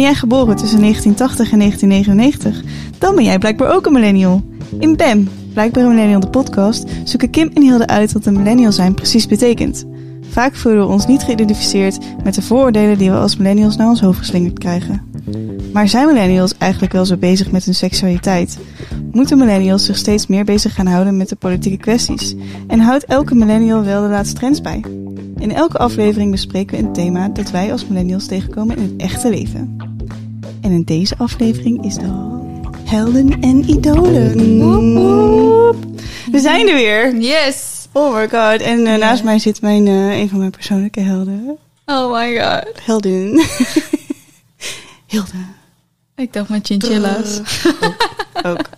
Ben jij geboren tussen 1980 en 1999? Dan ben jij blijkbaar ook een millennial. In BAM, Blijkbaar een Millennial de podcast, zoeken Kim en Hilde uit wat een millennial zijn precies betekent. Vaak voelen we ons niet geïdentificeerd met de vooroordelen die we als millennials naar ons hoofd geslingerd krijgen. Maar zijn millennials eigenlijk wel zo bezig met hun seksualiteit? Moeten millennials zich steeds meer bezig gaan houden met de politieke kwesties? En houdt elke millennial wel de laatste trends bij? In elke aflevering bespreken we een thema dat wij als millennials tegenkomen in het echte leven. En in deze aflevering is dat helden en idolen. We zijn er weer. Yes. Oh my god. En uh, naast mij zit mijn, uh, een van mijn persoonlijke helden. Oh my god. Heldin. Hilde. Ik dacht met chinchilla's. ook. ook.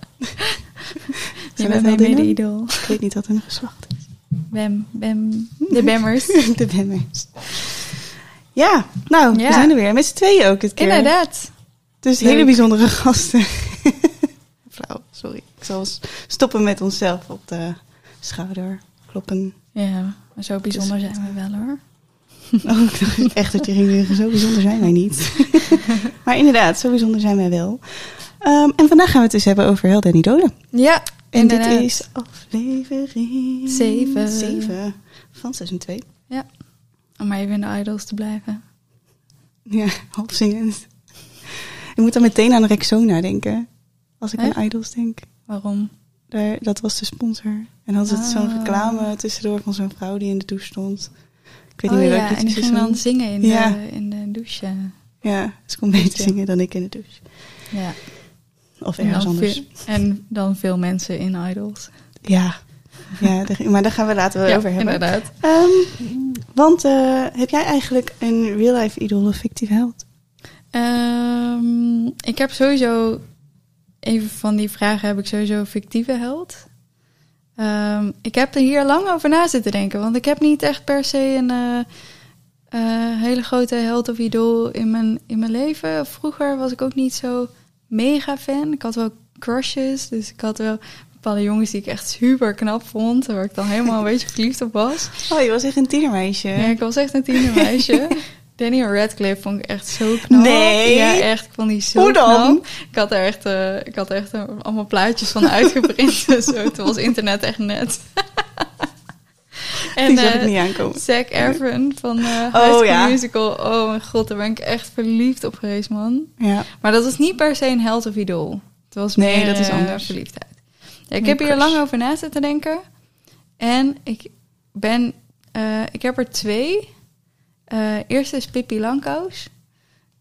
Je bent mijn mede-idool. Ik weet niet wat hun geslacht is. Bem, bem. De bemmers. De bemmers. Ja, nou, ja. we zijn er weer. Met z'n tweeën ook het keer. Inderdaad. Dus Leuk. hele bijzondere gasten. Flauw, sorry. Ik zal stoppen met onszelf op de schouder kloppen. Ja, maar zo bijzonder dus, zijn we wel hoor. Oh, echt dat je ging zeggen, zo bijzonder zijn wij niet. maar inderdaad, zo bijzonder zijn wij wel. Um, en vandaag gaan we het dus hebben over helden en idolen. Ja, En dit is aflevering 7. 7 van seizoen 2. Ja, om maar even in de idols te blijven. Ja, half zingend. Ik moet dan meteen aan Rexona denken. Als ik Hè? aan idols denk. Waarom? Daar, dat was de sponsor. En hadden ze zo'n Ah. reclame tussendoor van zo'n vrouw die in de douche stond. Ik weet oh niet meer ja, en die ging dan zingen in, Ja. de, in de douche. Ja, ze kon beter zingen dan ik in de douche. Ja. Of En ergens anders. veel, en dan veel mensen in idols. Ja, ja maar daar gaan we later wel ja, over hebben. inderdaad. Ehm, want eh, heb jij eigenlijk een real-life idool of fictief held? Ehm, ik heb sowieso, even van die vragen heb ik sowieso een fictieve held. Ehm, ik heb er hier lang over na zitten denken, want ik heb niet echt per se een eh, eh, hele grote held of idool in mijn, in mijn leven. Vroeger was ik ook niet zo mega fan. Ik had wel crushes, dus ik had wel bepaalde jongens die ik echt super knap vond, waar ik dan helemaal een beetje verliefd op was. Oh, je was echt een tienermeisje. Ja, ik was echt een tienermeisje. Daniel Radcliffe vond ik echt zo knap. Nee? Ja, echt. Ik vond die zo Hoe dan? knap. Ik had er echt, eh, ik had er echt eh, allemaal plaatjes van uitgeprint. en zo. Toen was internet echt net. Die zag eh, ik niet aankomen. Zac Efron van eh High Oh, School ja. Musical. Oh mijn god, daar ben ik echt verliefd op geweest, man. Ja. Maar dat was niet per se een held of idool. Het was Nee, meer dat is eh, anders. verliefdheid. Ja, ik heb hier lang over na zitten denken. En ik ben... eh, ik heb er twee. Eh eerste is Pippi Langkous.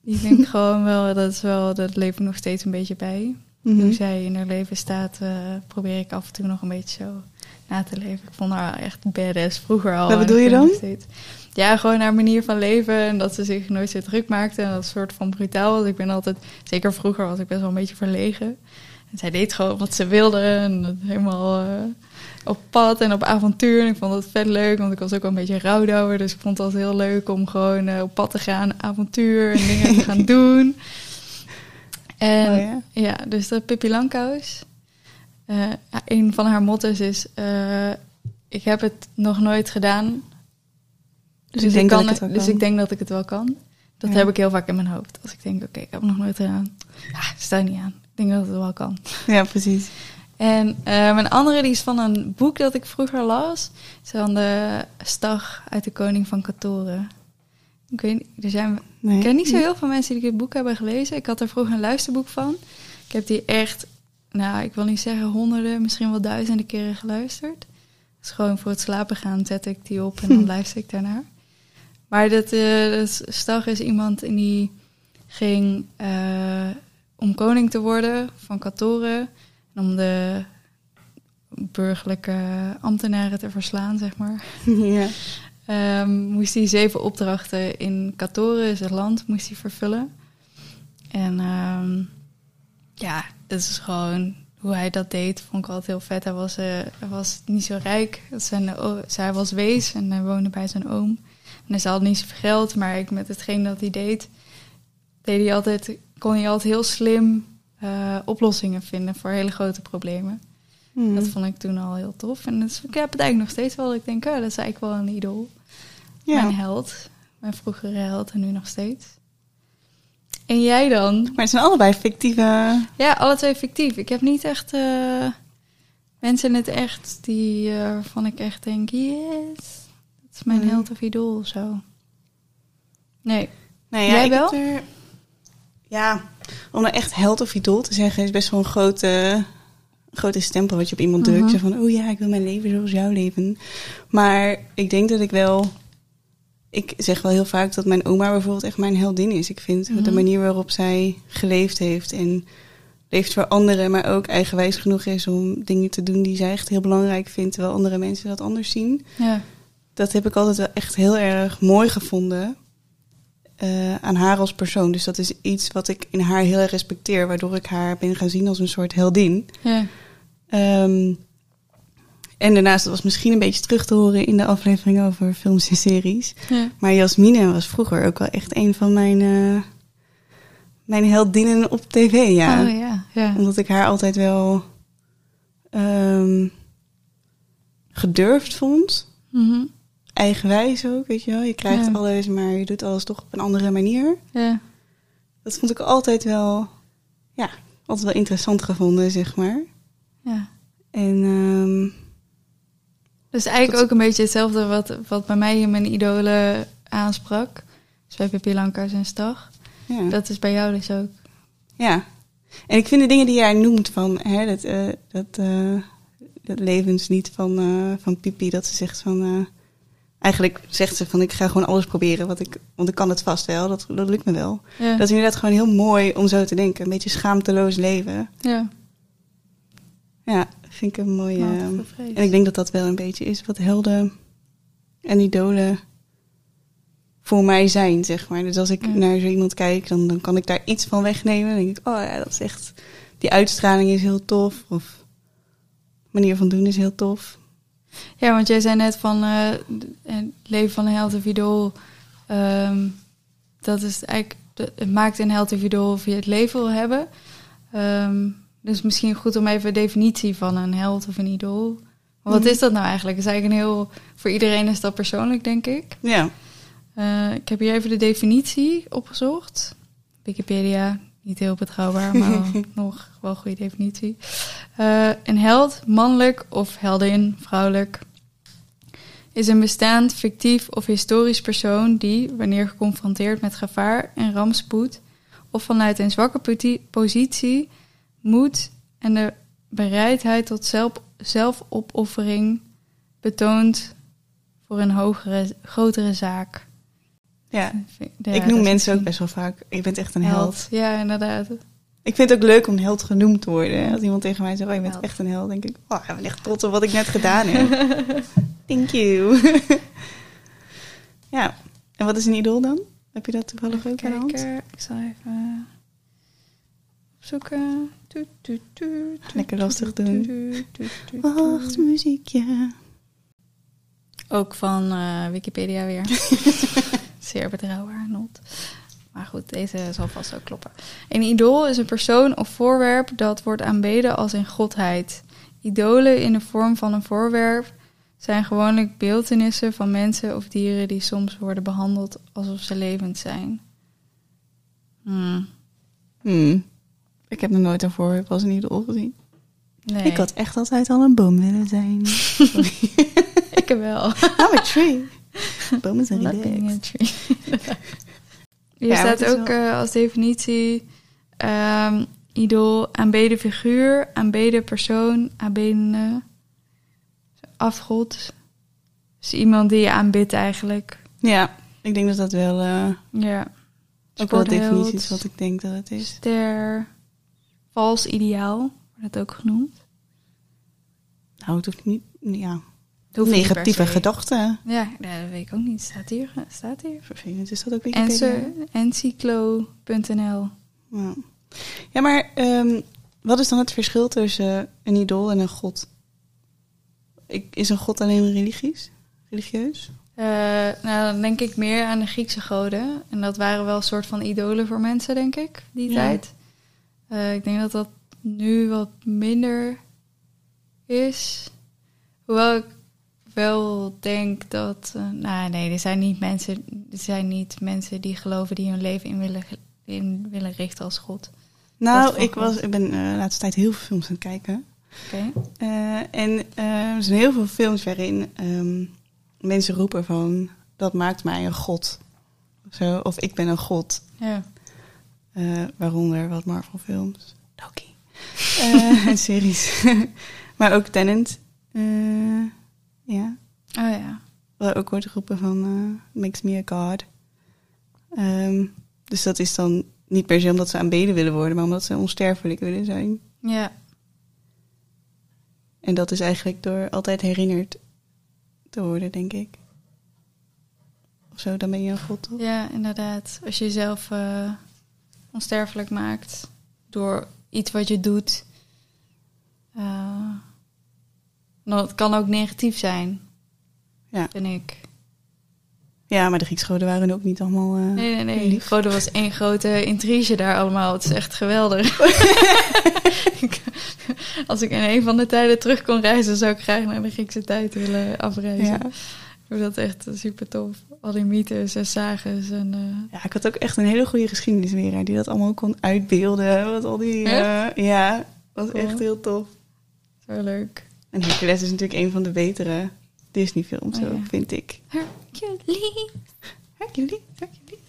Die vind ik gewoon wel... Dat is wel... Dat leef ik nog steeds een beetje bij. Mhm. Hoe zij in haar leven staat... eh, probeer ik af en toe nog een beetje zo na te leven. Ik vond haar echt badass vroeger al. Wat bedoel je dan? Ja, gewoon haar manier van leven. En dat ze zich nooit zo druk maakte. En dat soort van brutaal was. Ik ben altijd... Zeker vroeger was ik best wel een beetje verlegen. En zij deed gewoon wat ze wilde. En dat helemaal eh, op pad en op avontuur. En ik vond dat vet leuk. Want ik was ook wel een beetje rouwdouwer. Dus ik vond het altijd heel leuk om gewoon eh, op pad te gaan. Avontuur en dingen te gaan doen. En Oh, ja? ja, dus dat Pippi Langkous. Eh, een van haar motto's is... eh, ik heb het nog nooit gedaan. Dus ik denk kan dat ik het wel Dus kan. ik denk dat ik het wel kan. Dat Ja. heb ik heel vaak in mijn hoofd. Als ik denk, oké, ik heb het nog nooit gedaan. Ja, sta niet aan. Ik denk dat het wel kan. Ja, precies. En eh, mijn andere die is van een boek dat ik vroeger las. Het is van de Stag uit de Koning van Katoren. Ik weet niet, er zijn, Nee. ik ken niet zo heel veel mensen die dit boek hebben gelezen. Ik had er vroeger een luisterboek van. Ik heb die echt, nou, ik wil niet zeggen honderden, misschien wel duizenden keren geluisterd. Dus gewoon voor het slapen gaan zet ik die op en dan luister ik daarnaar. Maar dat, eh, dat Stag is iemand en die ging eh, om koning te worden van Katoren. En om de burgerlijke ambtenaren te verslaan, zeg maar. ja. Ehm, moest hij zeven opdrachten in Katoren, zijn land, moest hij vervullen. En ehm, ja, dat is gewoon hoe hij dat deed, vond ik altijd heel vet. Hij was, eh, hij was niet zo rijk. Zijn, o- zij was wees en hij woonde bij zijn oom. En hij had niet zoveel geld, maar ik, met hetgeen dat hij deed, deed hij altijd, kon hij altijd heel slim eh, oplossingen vinden voor hele grote problemen. Mhm. Dat vond ik toen al heel tof. En dus, ik heb het eigenlijk nog steeds wel. Ik denk, oh, dat is eigenlijk wel een idool. ja. Mijn held. Mijn vroegere held en nu nog steeds. En jij dan? Maar het zijn allebei fictieve... Ja, alle twee fictief. Ik heb niet echt eh, mensen in het echt die, eh, waarvan ik echt denk, yes, dat is mijn Mhm. held of idool of zo. Nee. Nou ja, Jij wel? er- Ja, om echt held of idool te zeggen is best wel een grote, grote stempel wat je op iemand drukt. Mhm. Zo van, oh ja, ik wil mijn leven zoals jouw leven. Maar ik denk dat ik wel... Ik zeg wel heel vaak dat mijn oma bijvoorbeeld echt mijn heldin is. Ik vind Mhm. de manier waarop zij geleefd heeft en leeft voor anderen, maar ook eigenwijs genoeg is om dingen te doen die zij echt heel belangrijk vindt, terwijl andere mensen dat anders zien Ja. dat heb ik altijd wel echt heel erg mooi gevonden eh, aan haar als persoon. Dus dat is iets wat ik in haar heel erg respecteer, waardoor ik haar ben gaan zien als een soort heldin. Ja. Ehm, en daarnaast, dat was misschien een beetje terug te horen in de aflevering over films en series. Ja. Maar Jasmine was vroeger ook wel echt een van mijn, eh, mijn heldinnen op tv, ja. Oh ja. Ja. Omdat ik haar altijd wel ehm, gedurfd vond Mhm. eigenwijs ook, weet je wel. Je krijgt Ja. alles, maar je doet alles toch op een andere manier. ja. Dat vond ik altijd wel, ja, altijd wel interessant gevonden, zeg maar. ja. En ehm, Dus eigenlijk Dat- ook een beetje hetzelfde wat, wat bij mij in mijn idolen aansprak. Dus bij Pippi Lankhuis en Stag. ja. Dat is bij jou dus ook. ja. En ik vind de dingen die jij noemt van, hè, dat, eh, dat, eh, dat levenslied van, eh, van Pipi, dat ze zegt van, eigenlijk zegt ze van, ik ga gewoon alles proberen, wat ik, want ik kan het vast wel, dat, dat lukt me wel. Ja. Dat is inderdaad gewoon heel mooi om zo te denken, een beetje schaamteloos leven. ja. Ja, vind ik een mooie... Vrees. En ik denk dat dat wel een beetje is wat helden en idolen voor mij zijn, zeg maar. Dus als ik Ja. naar zo iemand kijk, dan, dan kan ik daar iets van wegnemen. Dan denk ik, oh ja, dat is echt... Die uitstraling is heel tof. Of manier van doen is heel tof. Ja, want jij zei net van eh, het leven van een held of idool. ehm, dat is eigenlijk, het maakt een held of idool of je het leven wil hebben. Ehm, dus misschien goed om even de definitie van een held of een idool. Wat Mhm. is dat nou eigenlijk? Het is eigenlijk een heel, voor iedereen is dat persoonlijk, denk ik. Ja, Eh, ik heb hier even de definitie opgezocht. Wikipedia, niet heel betrouwbaar, maar wel nog wel goede definitie. Eh, een held, mannelijk of heldin, vrouwelijk, is een bestaand, fictief of historisch persoon die, wanneer geconfronteerd met gevaar en rampspoed, of vanuit een zwakke positie, moed en de bereidheid tot zelf, zelfopoffering betoont voor een hogere, grotere zaak. ja. Ja, ik noem mensen ook best wel vaak. Je bent echt een held. Ja, inderdaad. Ik vind het ook leuk om held genoemd te worden. Als iemand tegen mij zegt, oh, je bent Held. echt een held. denk ik, oh, ik ben echt trots op wat ik net gedaan heb. Thank you. ja. En wat is een idool dan? Heb je dat toevallig ook bij de hand? Kijken, ik zal even opzoeken. Toet, toet, toet, toet, Lekker lastig doen. Wacht, muziekje. Ook van eh, Wikipedia weer. Zeer betrouwbaar, not. Maar goed, deze zal vast ook kloppen. Een idool is een persoon of voorwerp dat wordt aanbeden als een godheid. Idolen in de vorm van een voorwerp zijn gewoonlijk beeldenissen van mensen of dieren die soms worden behandeld alsof ze levend zijn. Hmm, Hmm. Ik heb nog nooit een voorwerp als een idool gezien. nee, Ik had echt altijd al een boom willen zijn. Sorry. ik heb wel. I'm a tree. Bomen zijn relaxed. a tree. Hier Ja, staat ook wel- eh, als definitie ehm, idool, aanbeden figuur, aanbeden persoon, aanbedende, afgod. Dus iemand die je aanbidt eigenlijk. Ja, ik denk dat dat wel uh, Ja. ook wel de definitie is wat ik denk dat het is. Ster, vals ideaal, wordt het ook genoemd. Nou, het hoeft niet... Ja, negatieve gedachten. Ja, dat weet ik ook niet. Staat hier. Staat hier. Vervelend, is dat ook Wikipedia? Encyclo.nl. Ja. ja, maar ehm, wat is dan het verschil tussen een idool en een god? Ik, is een god alleen religieus? Religieus? Eh, nou, dan denk ik meer aan de Griekse goden. En dat waren wel een soort van idolen voor mensen, denk ik, die Ja. tijd. Eh, ik denk dat dat nu wat minder is. Hoewel ik wel denk dat... eh, nou, nee, er zijn niet mensen... Er zijn niet mensen die geloven die hun leven in willen, in willen richten als God. Nou, ik, was, ik ben eh, de laatste tijd heel veel films aan het kijken. Oké. En er zijn heel veel films waarin ehm, mensen roepen van... dat maakt mij een god. Zo, of ik ben een god. Ja. Eh, waaronder wat Marvel films. Loki. Eh, en series. maar ook Tenant. Eh, ja. Oh ja. Ook wordt geroepen van makes me a god. Ehm, dus dat is dan niet per se omdat ze aanbeden willen worden, maar omdat ze onsterfelijk willen zijn. Ja. En dat is eigenlijk door altijd herinnerd te worden, denk ik. Of zo, dan ben je een god, toch? Ja, inderdaad. Als je jezelf onsterfelijk maakt door iets wat je doet. eh, nou, het kan ook negatief zijn, Ja. vind ik. Ja, maar de Griekse goden waren ook niet allemaal... eh, Nee, nee, nee. lief. Er was één grote intrige daar allemaal. Het is echt geweldig. Als ik in een van de tijden terug kon reizen, zou ik graag naar de Griekse tijd willen afreizen. Ja. Dat echt super tof. Al die mythes en sages en... eh, ja, ik had ook echt een hele goede geschiedenisleraar die dat allemaal kon uitbeelden. Wat al die... Eh, ja, was Cool. echt heel tof. zo leuk. En Hercules is natuurlijk een van de betere Disney-films, Oh, ja. vind ik. Hercules. Hercules, Hercules.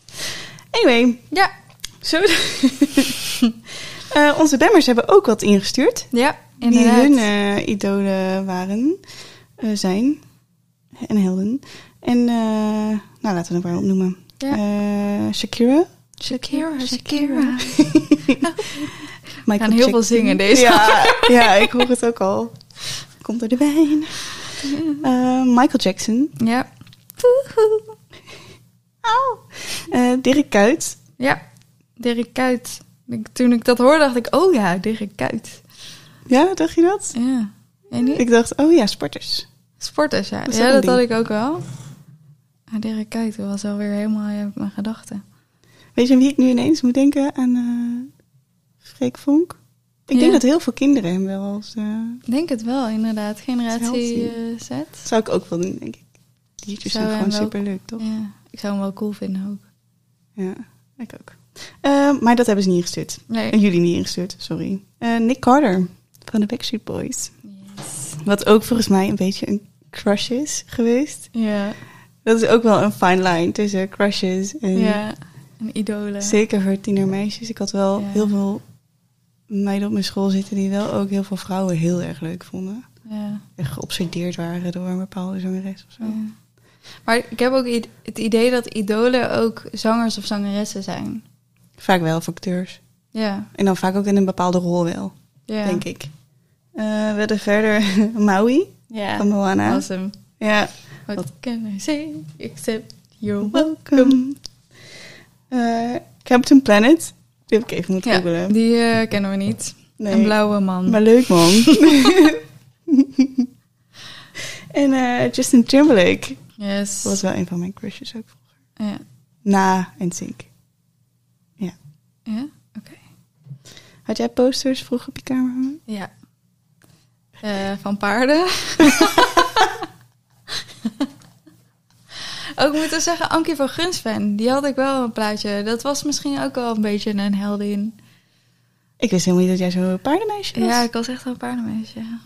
Anyway, Ja. zo. Eh, onze bammers hebben ook wat ingestuurd. Ja, Die inderdaad. hun eh, idolen waren, zijn en helden. En eh, nou, laten we er een paar opnoemen. Ja. Eh, Shakira. Shakira, Shakira. Michael gaan heel veel zingen deze Ja, ja, ik hoor het ook al. Komt door de wijn. Eh, Michael Jackson. Ja. Au. Eh, Dirk Kuyt. Ja, Dirk Kuyt. Ik- Toen ik dat hoorde, dacht ik, oh ja, Dirk Kuyt. Ja, dacht je dat? Ja. En niet? Ik dacht, oh ja, sporters. Sporters, ja. Dat ja, dat had ik ook wel. Maar Dirk Kuyt was alweer helemaal in mijn gedachten. Weet je aan wie ik nu ineens moet denken? Aan eh Freek Vonk. Ik Ja. denk dat heel veel kinderen hem wel als... eh, Ik denk het wel, inderdaad. Generatie eh, Z. zou ik ook wel doen, denk ik. Diertjes Zou zijn gewoon superleuk, toch? Ja, ik zou hem wel cool vinden ook. Ja, ik ook. Eh, maar dat hebben ze niet ingestuurd. Nee. En jullie niet ingestuurd, sorry. Eh, Nick Carter van de Backstreet Boys. Yes. Wat ook volgens mij een beetje een crush is geweest. Ja, Dat is ook wel een fine line tussen crushes en ja. Een idolen. zeker voor tienermeisjes. Ik had wel Ja. heel veel meiden op mijn school zitten die wel ook heel veel vrouwen heel erg leuk vonden. Ja. Echt geobsedeerd waren door een bepaalde zangeres of zo. ja. Maar ik heb ook het idee dat idolen ook zangers of zangeressen zijn. Vaak wel, of acteurs. Ja, En dan vaak ook in een bepaalde rol wel, ja. denk ik. Eh, we hadden verder Maui Ja, van Moana. awesome. Ja, What can I say except you're welcome. Eh, Captain Planet. Die heb ik even moeten Ja, googlen. die eh, kennen we niet. Nee. Een blauwe man. Maar leuk man. en eh, Justin Timberlake yes. was wel een van mijn crushes ook. Ja. Na en Sync. Ja? Oké. Had jij posters vroeger op je kamer? Ja. Eh, van paarden. ook moeten zeggen, Ankie van Gunsven. Die had ik wel een plaatje. Dat was misschien ook wel een beetje een heldin. Ik wist helemaal niet dat jij zo'n paardenmeisje was. Ja, ik was echt wel een paardenmeisje. ja.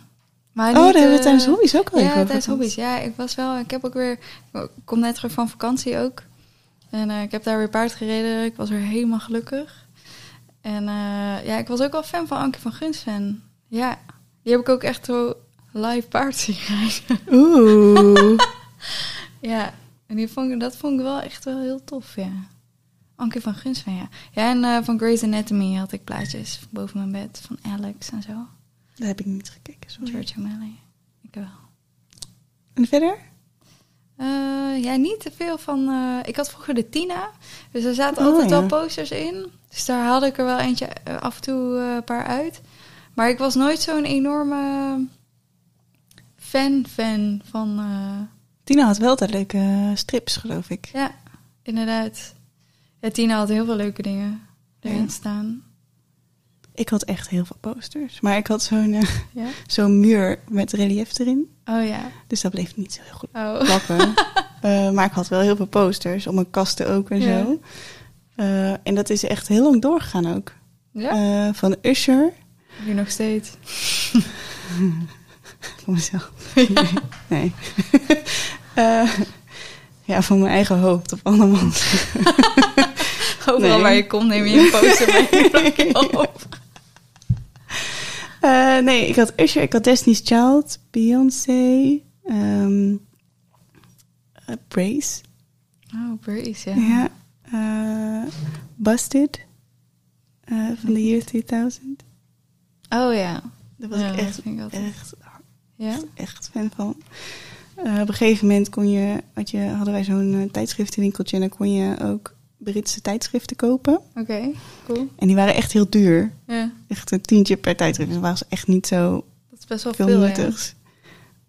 Maar oh, daar hebben we eh, tijdens hobby's ook al even Ja, over tijdens hobby's. Ja, ik was wel... Ik heb ook weer... Ik kom net terug van vakantie ook. En eh, ik heb daar weer paard gereden. Ik was weer helemaal gelukkig. En ja, ik was ook wel fan van Ankie van Gunsven. Ja, die heb ik ook echt zo live paard zien rijden. Oeh. Ja, en die vond, ik- dat vond ik wel echt wel heel tof, ja. Ankie van Gunsven, ja. Ja, en eh, van Grey's Anatomy had ik plaatjes boven mijn bed. Van Alex en zo. Daar heb ik niet gekeken, sorry. George O'Malley. Ik wel. En verder? Eh, ja, niet te veel van. eh, ik had vroeger de Tina. Dus er zaten Oh, altijd ja. wel posters in. Dus daar haalde ik er wel eentje af en toe een paar uit. Maar ik was nooit zo'n enorme fan-fan van. eh, Tina had wel altijd leuke strips, geloof ik. ja, inderdaad. Ja, Tina had heel veel leuke dingen erin Ja. staan. Ik had echt heel veel posters. Maar ik had zo'n eh, Ja? zo'n muur met relief erin. Oh ja. Dus dat bleef niet zo heel goed Oh. plakken. Eh, maar ik had wel heel veel posters. Op mijn kasten ook en Ja. zo. Eh, en dat is echt heel lang doorgegaan ook. Ja? Van Usher. Nu nog steeds. Voor mezelf. Nee. nee. Eh, ja, van mijn eigen hoofd op andermans. Overal Nee. waar je komt neem je een poster mee op. Eh, nee, ik had Usher, ik had Destiny's Child, Beyoncé, ehm eh, Brace. Oh, Brace, ja. Ja. Busted. van de year 2000. Oh ja. Daar was Ja, ik echt, ik echt, Ja? echt fan van. Eh, op een gegeven moment kon je, had je, hadden wij zo'n eh, tijdschriftenwinkeltje en dan kon je ook Britse tijdschriften kopen. Oké, cool. En die waren echt heel duur. Ja, Echt een tientje per tijdschrift. Dus dat was echt niet zo dat is best wel veel veel, ja. nuttigs.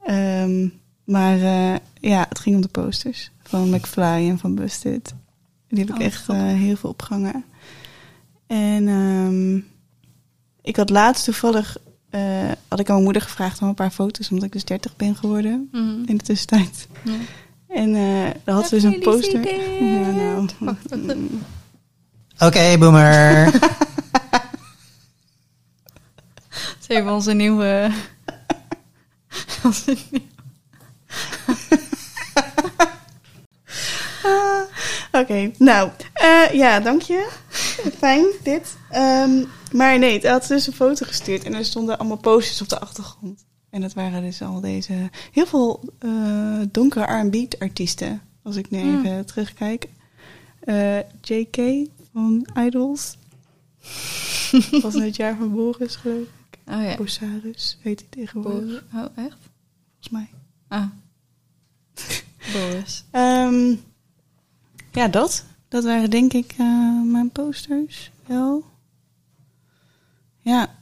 Ehm, maar eh, ja, het ging om de posters van McFly en van Busted. Die heb ik Oh, echt heel veel opgehangen. En ehm, ik had laatst toevallig, eh, had ik aan mijn moeder gevraagd om een paar foto's, omdat ik dus 30 ben geworden Mhm. in de tussentijd. En eh daar had ze dus een poster. Ja, nou. Oké, boomer. Ze hebben onze nieuwe... onze nieuwe- Ah, Oké, nou, eh, ja, dank je. Fijn, dit. Ehm, maar nee, hij had dus een foto gestuurd en er stonden allemaal posters op de achtergrond. En dat waren dus al deze, heel veel eh, donkere R&B-artiesten, als ik nu Hmm. even terugkijk. Eh, JK van Idols. was in het jaar van Boris, geloof ik. Oh ja. Bosaris heet hij tegenwoordig. Oh, echt? volgens mij. Ah. Boris. Ehm, ja, dat. Dat waren denk ik eh, mijn posters. Wel. Ja,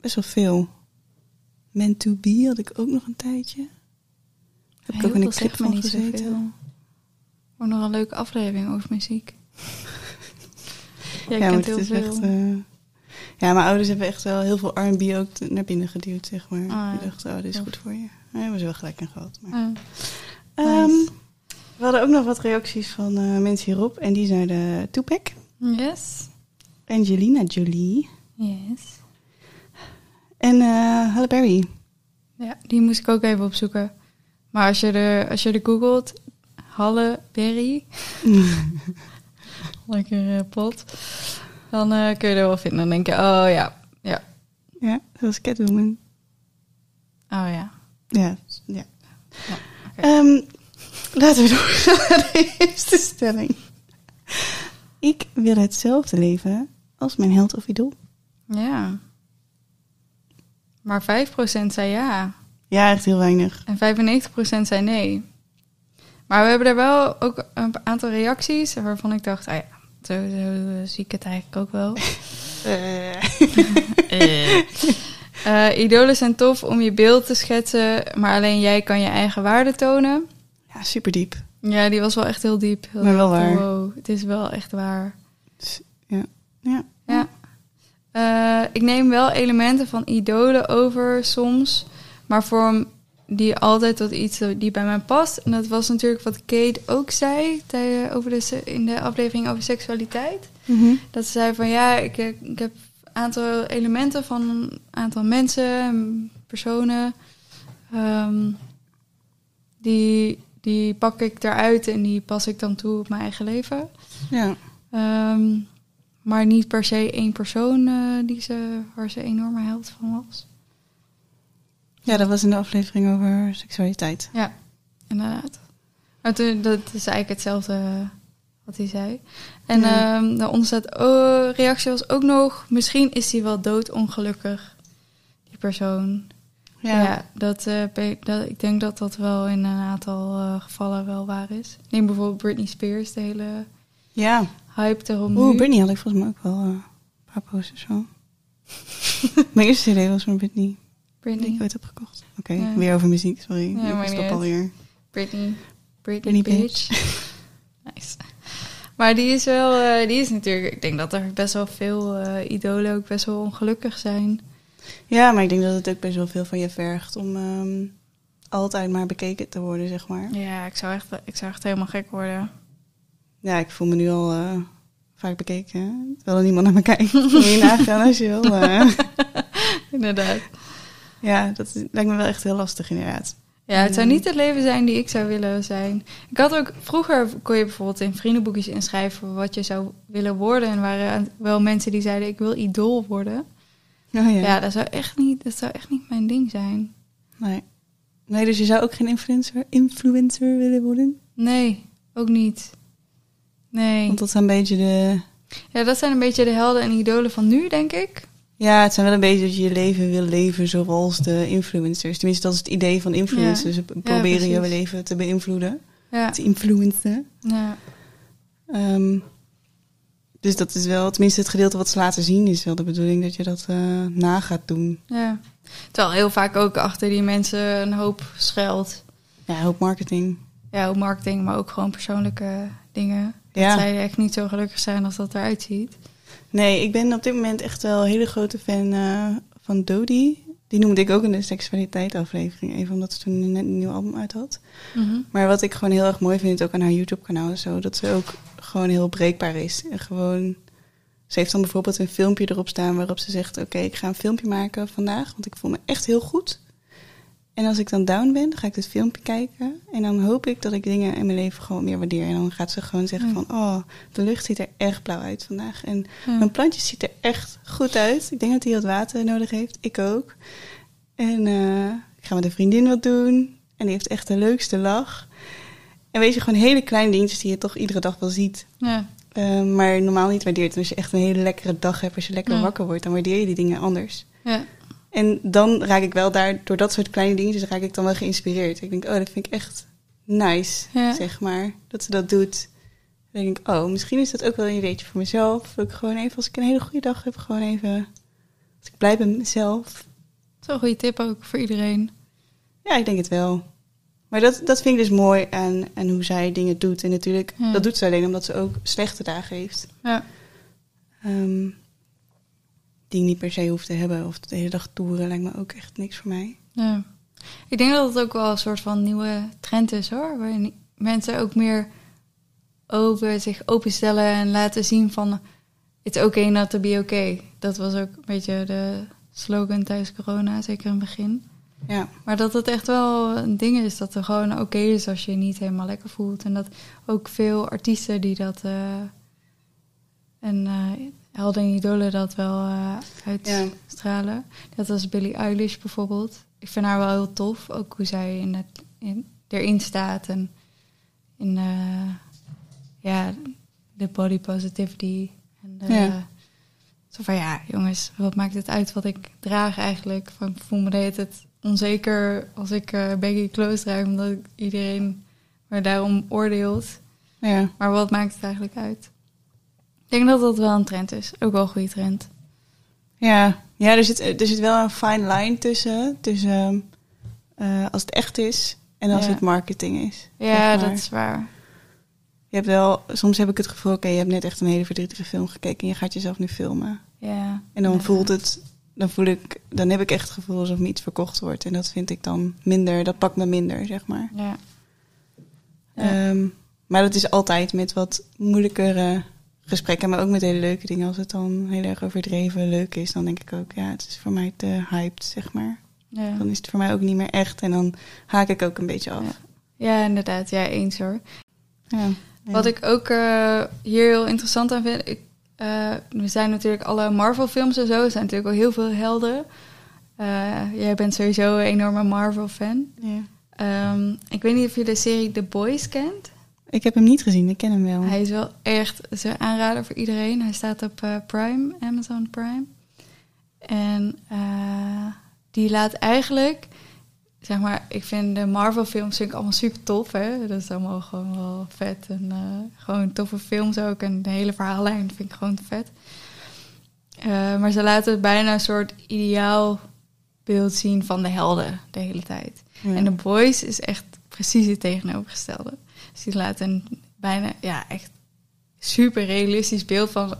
best wel veel. Meant to be had ik ook nog een tijdje. Heb ik ook in een clip van gezeten. Ook nog een leuke aflevering over muziek. Jij ja, kent het heel is veel. echt... ja, mijn ouders hebben echt wel heel veel R&B ook naar binnen geduwd, zeg maar. Ah, ja. Die dachten, oh, dit is goed voor je. Daar hebben ze wel gelijk in gehad. Maar. Ah, Ehm. We hadden ook nog wat reacties van eh, mensen hierop. En die zijn de Tupac. yes. Angelina Jolie. Yes. En eh Halle Berry. Ja, die moest ik ook even opzoeken. Maar als je er, als je er googelt, Halle Berry, lekker eh, pot, dan kun je er wel vinden. Dan denk je, oh ja, ja, Ja, dat was Catwoman. oh ja. Ja, ja. Ehm, laten we doorgaan naar de eerste stelling. Ik wil hetzelfde leven als mijn held of idool. Ja. Maar 5% zei ja Ja, echt heel weinig. en 95% zei nee. Maar we hebben er wel ook een aantal reacties waarvan ik dacht, ah ja, zo, zo zie ik het eigenlijk ook wel. Eh, idolen zijn tof om je beeld te schetsen, maar alleen jij kan je eigen waarde tonen. Ja, super diep. Ja, die was wel echt heel diep. Heel Maar wel waar. Wow, het is wel echt waar. Ja. Ja. Ja. Eh, ik neem wel elementen van idolen over soms, maar vorm die altijd tot iets die bij mij past. En dat was natuurlijk wat Kate ook zei tij- over de, in de aflevering over seksualiteit. Mhm. Dat ze zei van ja, ik, ik heb een aantal elementen van een aantal mensen, personen. ehm, die, die pak ik eruit en die pas ik dan toe op mijn eigen leven. Ja. Ehm, maar niet per se één persoon eh, die ze, waar ze enorme held van was. ja, dat was in de aflevering over seksualiteit. Ja, inderdaad. Maar toen, dat is eigenlijk hetzelfde wat hij zei. En Ja. ehm daaronder staat, oh, reactie was ook nog, misschien is hij wel doodongelukkig, die persoon. Ja, dat, eh, dat, ik denk dat dat wel in een aantal eh, gevallen wel waar is. Neem bijvoorbeeld Britney Spears, de hele Ja. hype erom Oeh. Britney had ik volgens mij ook wel eh, een paar posters van. Mijn eerste CD was van Britney. Die Britney. ik ooit heb gekocht. Oké, Ja. weer over muziek, sorry. Ja, ik stop alweer. Britney. Britney, Britney bitch. nice. Maar die is wel, die is natuurlijk, ik denk dat er best wel veel idolen ook best wel ongelukkig zijn. Ja, maar ik denk dat het ook best wel veel van je vergt om ehm, altijd maar bekeken te worden, zeg maar. Ja, ik zou echt, ik zou echt helemaal gek worden. Ja, ik voel me nu al eh, vaak bekeken. Terwijl er niemand naar me kijkt. Moet je nagaan als je wil. eh. Inderdaad. ja, dat lijkt me wel echt heel lastig inderdaad. Ja, het zou niet het leven zijn die ik zou willen zijn. Ik had ook vroeger kon je bijvoorbeeld in vriendenboekjes inschrijven wat je zou willen worden. En waren wel mensen die zeiden ik wil idool worden. Oh, ja. Ja, dat zou echt niet, dat zou echt niet mijn ding zijn. Nee. nee, dus je zou ook geen influencer, influencer willen worden? Nee, ook niet. Nee. Want dat is een beetje de... Ja, dat zijn een beetje de helden en idolen van nu, denk ik. Ja, het zijn wel een beetje dat je je leven wil leven zoals de influencers. Tenminste, dat is het idee van influencers. Ze proberen je precies. leven te beïnvloeden. Ja. Te influencen. ja. Ehm, dus dat is wel, tenminste het gedeelte wat ze laten zien, is wel de bedoeling dat je dat eh, na gaat doen. ja. Terwijl heel vaak ook achter die mensen een hoop schuilt. Ja, hoop marketing. Ja, ook marketing, maar ook gewoon persoonlijke dingen. Ja. Dat zij echt niet zo gelukkig zijn als dat eruit ziet. Nee, ik ben op dit moment echt wel een hele grote fan eh, van Dodie. Die noemde ik ook in de seksualiteit aflevering, even omdat ze toen net een nieuw album uit had. Maar wat ik gewoon heel erg mooi vind, ook aan haar YouTube-kanaal en zo, dat ze ook gewoon heel breekbaar is. En gewoon, ze heeft dan bijvoorbeeld een filmpje erop staan waarop ze zegt: Oké, ik ga een filmpje maken vandaag, want ik voel me echt heel goed. En als ik dan down ben, dan ga ik dit filmpje kijken. En dan hoop ik dat ik dingen in mijn leven gewoon meer waardeer. En dan gaat ze gewoon zeggen: Ja. van, Oh, de lucht ziet er echt blauw uit vandaag. En Ja. mijn plantje ziet er echt goed uit. Ik denk dat hij wat water nodig heeft. Ik ook. En eh, ik ga met een vriendin wat doen. En die heeft echt de leukste lach. En weet je, gewoon hele kleine dingetjes die je toch iedere dag wel ziet. Ja. eh, maar normaal niet waardeert. En als je echt een hele lekkere dag hebt, als je lekker Ja. wakker wordt, dan waardeer je die dingen anders. Ja. En dan raak ik wel daar, door dat soort kleine dingetjes, raak ik dan wel geïnspireerd. Ik denk, oh, dat vind ik echt nice, Ja. zeg maar. Dat ze dat doet. Dan denk ik, oh, misschien is dat ook wel een ideetje voor mezelf. Dat ik gewoon even, als ik een hele goede dag heb, gewoon even... Als ik blij ben met mezelf. Dat is wel een goede tip ook voor iedereen. Ja, ik denk het wel. Maar dat, dat vind ik dus mooi aan, aan hoe zij dingen doet. En natuurlijk, Ja. dat doet ze alleen omdat ze ook slechte dagen heeft. Ja. Ehm, die ik niet per se hoeft te hebben. Of de hele dag toeren lijkt me ook echt niks voor mij. ja. Ik denk dat het ook wel een soort van nieuwe trend is hoor. Waarin mensen ook meer open, zich openstellen en laten zien van... It's okay not to be okay. Dat was ook een beetje de slogan tijdens corona, zeker in het begin. Ja, Maar dat het echt wel een ding is dat er gewoon oké is als je je niet helemaal lekker voelt. En dat ook veel artiesten die dat eh, en eh helden en idolen dat wel eh, uitstralen. Dat was Billie Eilish bijvoorbeeld. Ik vind haar wel heel tof, ook hoe zij in het, in, erin staat en in ja, de body positivity. En de, Ja. Zo van ja, jongens, wat maakt het uit wat ik draag eigenlijk? Van, ik voel me de hele tijd onzeker als ik eh baggy clothes draag, omdat iedereen me daarom oordeelt. ja. Maar wat maakt het eigenlijk uit? Ik denk dat dat wel een trend is. Ook wel een goede trend. Ja, ja er, zit, er zit wel een fine line tussen. Tussen eh, als het echt is en als Ja. het marketing is. Ja, dat is waar. Je hebt wel, soms heb ik het gevoel, oké, je hebt net echt een hele verdrietige film gekeken en je gaat jezelf nu filmen. Ja. En dan Ja. voelt het, dan voel ik, dan heb ik echt het gevoel alsof me iets verkocht wordt. En dat vind ik dan minder, dat pakt me minder, zeg maar. Ja. Ja. Ehm, maar dat is altijd met wat moeilijkere gesprekken, maar ook met hele leuke dingen. Als het dan heel erg overdreven leuk is, dan denk ik ook, ja, het is voor mij te hyped, zeg maar. ja. Dan is het voor mij ook niet meer echt en dan haak ik ook een beetje af. Ja, inderdaad. Ja, eens hoor. Ja. Wat ik ook eh, hier heel interessant aan vind... Ik, eh, we zijn natuurlijk alle Marvel-films en zo. Er zijn natuurlijk al heel veel helden. Eh, jij bent sowieso een enorme Marvel-fan. Ja. Ehm, ik weet niet of je de serie The Boys kent. Ik heb hem niet gezien, ik ken hem wel. Hij is wel echt een aanrader voor iedereen. Hij staat op eh, Prime, Amazon Prime. En die laat eigenlijk, zeg maar, ik vind de Marvel films vind ik allemaal super tof. Hè? Dat is allemaal gewoon wel vet. En eh, gewoon toffe films ook. En de hele verhaallijn vind ik gewoon vet. Eh, maar ze laten bijna een soort ideaal beeld zien van de helden de hele tijd. Ja. En The Boys is echt precies het tegenovergestelde. Dus die laat een bijna, ja, echt super realistisch beeld van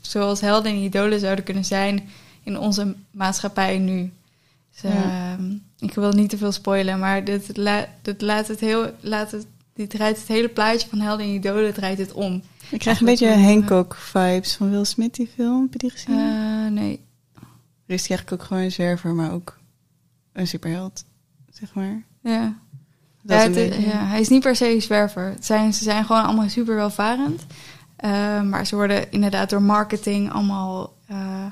zoals helden en idolen zouden kunnen zijn in onze maatschappij nu. Dus, Ja. ehm, ik wil niet te veel spoilen, maar dit, la, dit laat het heel, laat het die draait het hele plaatje van Helden en Idolen draait het om. Ik krijg een beetje Hancock-vibes van Will Smith, die film. Heb je die gezien? Uh, nee. Er is eigenlijk ook gewoon een zwerver, maar ook een superheld, zeg maar. Ja. Ja, het, ja, hij is niet per se een zwerver. Het zijn, ze zijn gewoon allemaal super welvarend. Uh, maar ze worden inderdaad door marketing allemaal... Uh,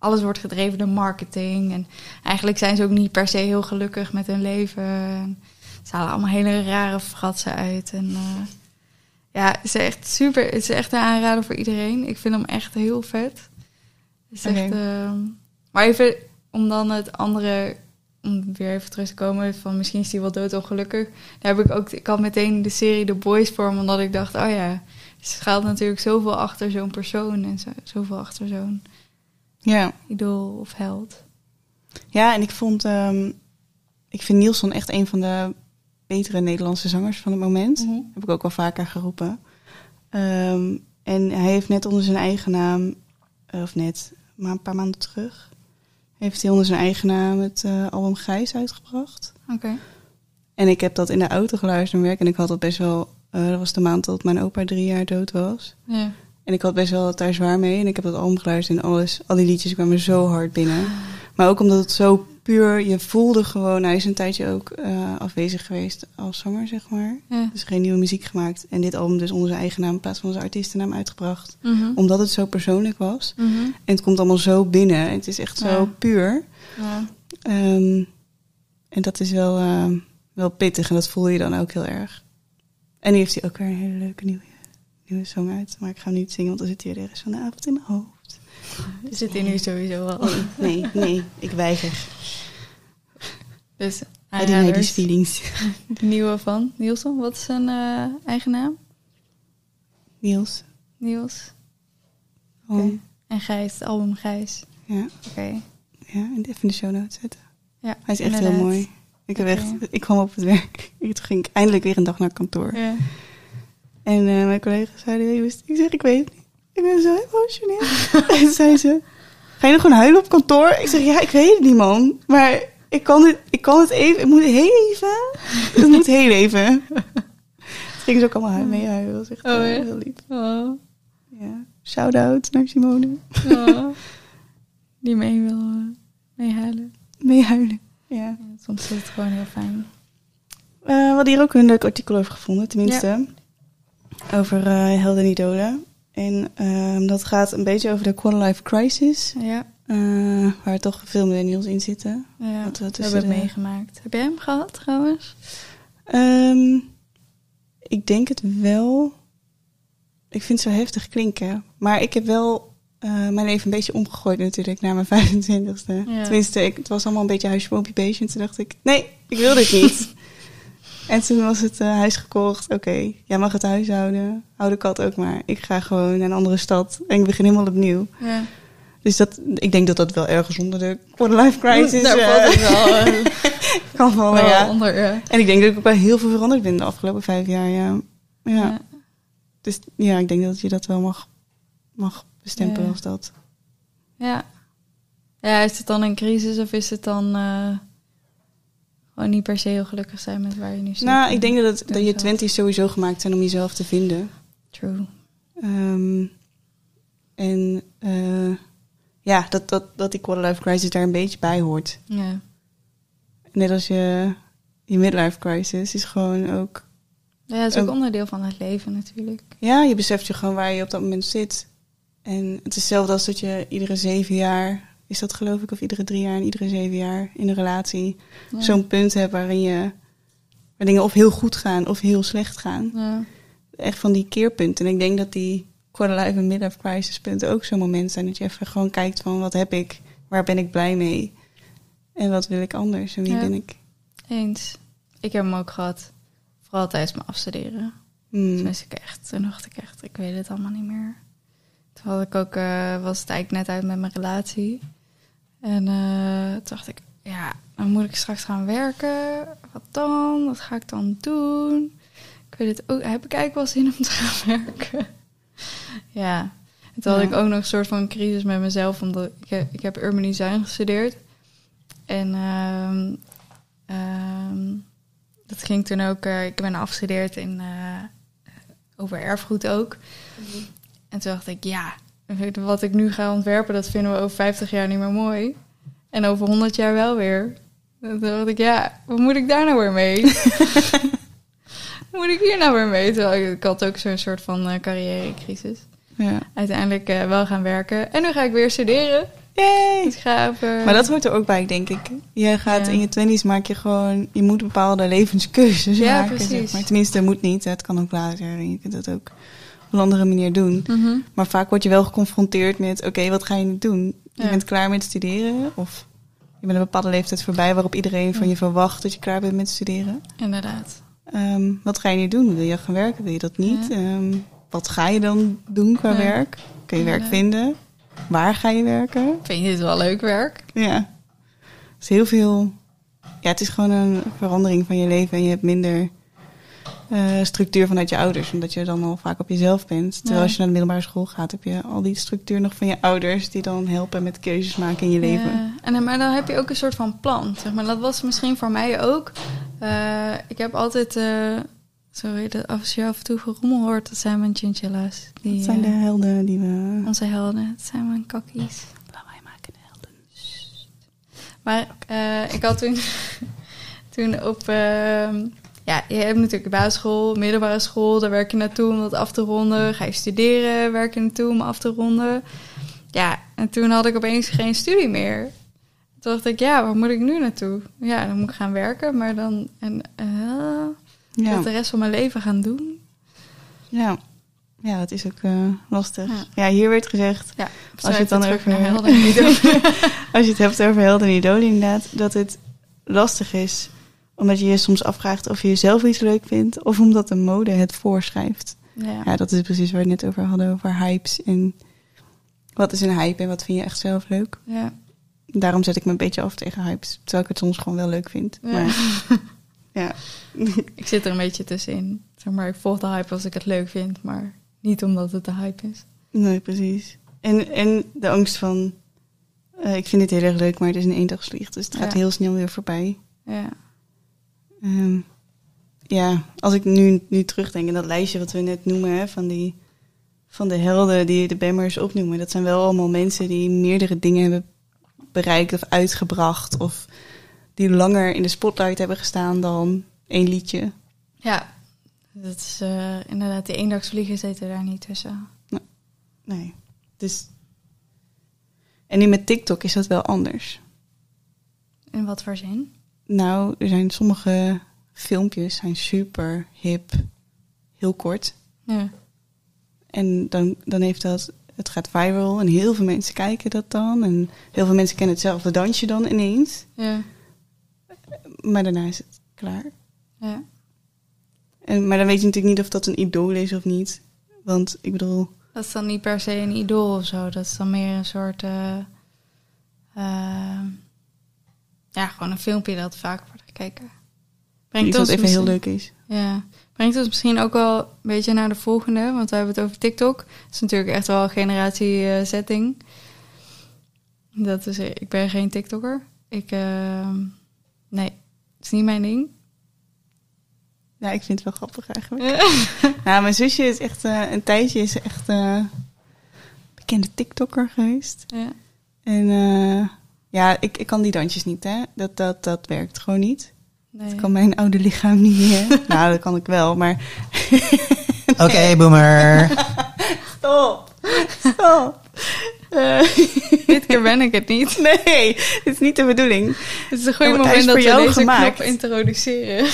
alles wordt gedreven door marketing. En eigenlijk zijn ze ook niet per se heel gelukkig met hun leven. En ze halen allemaal hele rare fratsen uit. En uh, ja, het is echt super. Het is echt een aanrader voor iedereen. Ik vind hem echt heel vet. Het is okay. echt, uh, maar even om dan het andere, om weer even terug te komen van misschien is hij wel doodongelukkig. Daar heb ik ook, ik had meteen de serie The Boys voor omdat ik dacht, oh ja, er schuilt natuurlijk zoveel achter zo'n persoon en zo, zoveel achter zo'n ja. idool of held. Ja, en ik vond, um, ik vind Nielsen echt een van de betere Nederlandse zangers van het moment. Mm -hmm. Heb ik ook wel vaker geroepen. Um, en hij heeft net onder zijn eigen naam, of net, maar een paar maanden terug, heeft hij onder zijn eigen naam het uh, album Gijs uitgebracht. Oké. Okay. En ik heb dat in de auto geluisterd naar werk en ik had dat best wel, uh, dat was de maand dat mijn opa drie jaar dood was. Ja. En ik had best wel daar zwaar mee en ik heb dat album geluisterd en alles, al die liedjes kwamen zo hard binnen. Maar ook omdat het zo puur, je voelde gewoon, hij is een tijdje ook uh, afwezig geweest als zanger, zeg maar. Ja. Dus geen nieuwe muziek gemaakt. En dit album dus onder zijn eigen naam in plaats van zijn artiestennaam uitgebracht. Mm -hmm. Omdat het zo persoonlijk was. Mm -hmm. En het komt allemaal zo binnen. En het is echt zo puur. Ja. Um, en dat is wel, uh, wel pittig en dat voel je dan ook heel erg. En nu heeft hij ook weer een hele leuke nieuwe, nieuwe song uit. Maar ik ga hem niet zingen, want dan zit hij de rest van de avond in mijn hoofd. Dus zit hij nu sowieso al. Nee, nee, ik weiger. Dus these feelings. De nieuwe van Nielsen. Wat is zijn uh, eigen naam? Niels. Niels. Oh. Okay. En Gijs, het album Gijs. Ja. Oké. Okay. Ja, en even in de show notes zetten. Ja, Hij is echt inderdaad. heel mooi. Ik, heb echt, ik kwam op het werk. Toen ging ik eindelijk weer een dag naar kantoor. Ja. En uh, mijn collega's zeiden, ik zeg, ik weet het niet. Ik ben zo emotioneel. en zei ze, ga je nog gewoon huilen op kantoor? Ik zeg, ja, ik weet het niet, man. Maar ik kan het, ik kan het even, ik moet heel even. Het moet heel even. Toen gingen ze ook allemaal mee huilen. Dat was echt Oh, ja? heel lief. Oh. Ja. Shout-out naar Simone. Oh. Die mee wil uh, meehuilen. Meehuilen. Ja. Ja, soms is het gewoon heel fijn. Uh, we hadden hier ook een leuk artikel over gevonden, tenminste. Ja. Over uh, helden en idolen. En uh, dat gaat een beetje over de quarter life crisis. Ja. Uh, waar toch veel millennials in zitten. Ja, dat we hebben meegemaakt. Heb jij hem gehad trouwens? Um, ik denk het wel. Ik vind het zo heftig klinken. Maar ik heb wel uh, mijn leven een beetje omgegooid natuurlijk na mijn 25ste. Ja. Tenminste, ik, het was allemaal een beetje huisje, boompje, beestje. En toen dacht ik, nee, ik wil dit niet. en toen was het uh, huis gekocht. Oké, okay, jij mag het huis houden. Hou de kat ook maar. Ik ga gewoon naar een andere stad. En ik begin helemaal opnieuw. Ja. Dus dat, ik denk dat dat wel ergens onder de quarter-life crisis... Daar valt het wel, uh, kan vallen, wel ja. onder, ja. En ik denk dat ik ook wel heel veel veranderd ben de afgelopen vijf jaar, ja. Ja. Ja. Dus ja, ik denk dat je dat wel mag, mag bestempelen als dat. Ja. Ja, is het dan een crisis of is het dan eh, gewoon niet per se heel gelukkig zijn met waar je nu zit? Nou, ik denk dat, het, dat je twenties sowieso gemaakt zijn om jezelf te vinden. True. Ehm, en eh, ja, dat, dat, dat die quarter-life crisis daar een beetje bij hoort. Ja. Net als je, je midlife crisis is gewoon ook... Ja, het is ook Ook- onderdeel van het leven natuurlijk. Ja, je beseft je gewoon waar je op dat moment zit. En het is hetzelfde als dat je iedere zeven jaar... Is dat geloof ik? Of iedere drie jaar en iedere zeven jaar in een relatie... Ja. zo'n punt hebt waarin je... Waar dingen of heel goed gaan of heel slecht gaan. Ja. Echt van die keerpunten. En ik denk dat die quarter-life en midlife crisis punten ook zo'n moment zijn. Dat je even gewoon kijkt van wat heb ik? Waar ben ik blij mee? En wat wil ik anders? En wie Ja. ben ik? Eens. Ik heb hem ook gehad. Vooral tijdens mijn afstuderen. Hmm. Toen wist ik echt, toen dacht ik echt, ik weet het allemaal niet meer. Toen had ik ook, eh, was het eigenlijk net uit met mijn relatie. En eh, toen dacht ik, ja, dan moet ik straks gaan werken. Wat dan? Wat ga ik dan doen? Ik weet het ook, heb ik eigenlijk wel zin om te gaan werken? ja. En toen had ik ook nog een soort van crisis met mezelf, omdat ik heb, ik heb urban design gestudeerd. En ehm, ehm, dat ging toen ook... eh, ik ben afgestudeerd in, eh, over erfgoed ook. En toen dacht ik, ja, wat ik nu ga ontwerpen... dat vinden we over 50 jaar niet meer mooi. En over 100 jaar wel weer. En toen dacht ik, ja, wat moet ik daar nou weer mee? wat moet ik hier nou weer mee? Terwijl ik, had ook zo'n soort van eh, carrièrecrisis. Ja. Uiteindelijk eh, wel gaan werken. En nu ga ik weer studeren. Yay! Dus over... Maar dat hoort er ook bij, denk ik. Je gaat Ja. in je twenties maak je gewoon... Je moet bepaalde levenskeuzes Ja, maken, zeg precies. maar. Tenminste, moet niet. Het kan ook later. En je kunt het ook op een andere manier doen. Mhm. Maar vaak word je wel geconfronteerd met... Oké, wat ga je nu doen? Je Ja. bent klaar met studeren? Of je bent een bepaalde leeftijd voorbij... waarop iedereen van je verwacht dat je klaar bent met studeren. Inderdaad. Ehm, wat ga je nu doen? Wil je gaan werken? Wil je dat niet? Ja. Ehm, wat ga je dan doen qua Ja. werk? Kun je werk vinden? Waar ga je werken? Vind je dit wel leuk werk? Ja. Het is heel veel. Ja, het is gewoon een verandering van je leven en je hebt minder eh, structuur vanuit je ouders, omdat je dan al vaak op jezelf bent. Terwijl Ja. als je naar de middelbare school gaat, heb je al die structuur nog van je ouders die dan helpen met keuzes maken in je leven. Ja. En, dan- maar dan heb je ook een soort van plan. Zeg maar. Dat was misschien voor mij ook. Eh, ik heb altijd... eh, sorry, dat als je af en toe gerommel hoort, dat zijn mijn chinchilla's. Die, Dat zijn de eh, helden die we. onze helden. Dat zijn mijn kakkies. Lawaai maken, de helden. Maar eh, ik had toen, toen op... ja, je hebt natuurlijk de basisschool, middelbare school. Daar werk je naartoe om dat af te ronden. Ga je studeren, werk je naartoe om af te ronden. Ja, en toen had ik opeens geen studie meer. Toen dacht ik, ja, waar moet ik nu naartoe? Ja, dan moet ik gaan werken, maar dan... En, eh, Ja. de rest van mijn leven gaan doen? ja. Ja, dat is ook eh, lastig. Ja. Ja. hier werd gezegd, Ja, Als je het dan over- naar helden als je het hebt over helden en idolen inderdaad, dat het lastig is. Omdat je je soms afvraagt of je jezelf iets leuk vindt of omdat de mode het voorschrijft. ja. Ja, dat is precies waar we het net over hadden, over hypes. En wat is een hype en wat vind je echt zelf leuk? ja. Daarom zet ik me een beetje af tegen hypes. Terwijl ik het soms gewoon wel leuk vind. Ja. Maar ja, Ik zit er een beetje tussenin. Zeg maar, ik volg de hype als ik het leuk vind, maar niet omdat het de hype is. nee, precies. En, en de angst van, eh, ik vind dit heel erg leuk, maar het is een eendagsvlieg. Dus het gaat Ja. heel snel weer voorbij. Ja. Ehm, ja, als ik nu, nu terugdenk in dat lijstje wat we net noemen, hè, van, die, van de helden die de Bammers opnoemen, dat zijn wel allemaal mensen die meerdere dingen hebben bereikt of uitgebracht, of die langer in de spotlight hebben gestaan dan één liedje. Ja, dat is eh, inderdaad, die eendagsvliegen zitten daar niet tussen. Nee. Dus. En nu met TikTok is dat wel anders. In wat voor zin? Nou, er zijn sommige filmpjes zijn super hip, heel kort. Ja. En dan, dan heeft dat, het gaat viral en heel veel mensen kijken dat dan. En heel veel mensen kennen hetzelfde dansje dan ineens. Ja. Maar daarna is het klaar. Ja. En, maar dan weet je natuurlijk niet of dat een idool is of niet. Want ik bedoel, Dat is dan niet per se een idool of zo. Dat is dan meer een soort... eh, ja, gewoon een filmpje dat vaak wordt gekeken. Brengt iets wat ons even heel leuk is. Ja, brengt ons misschien ook wel een beetje naar de volgende, want we hebben het over TikTok. Is natuurlijk echt wel een generatiesetting. Dat is, ik ben geen TikToker. Ik, eh, nee, het is niet mijn ding. Ja, ik vind het wel grappig eigenlijk. Nou, mijn zusje is echt eh, een tijdje is echt eh, bekende TikToker geweest. ja. En eh, ja, ik, ik kan die dansjes niet, hè. Dat, dat, dat werkt gewoon niet. Nee. Dat kan mijn oude lichaam niet meer. nou, dat kan ik wel, maar... Oké, boomer. Stop! Stop! Dit keer ben ik het niet. nee, dit is niet de bedoeling. Het is een is moment dat we deze gemaakt. knop introduceren.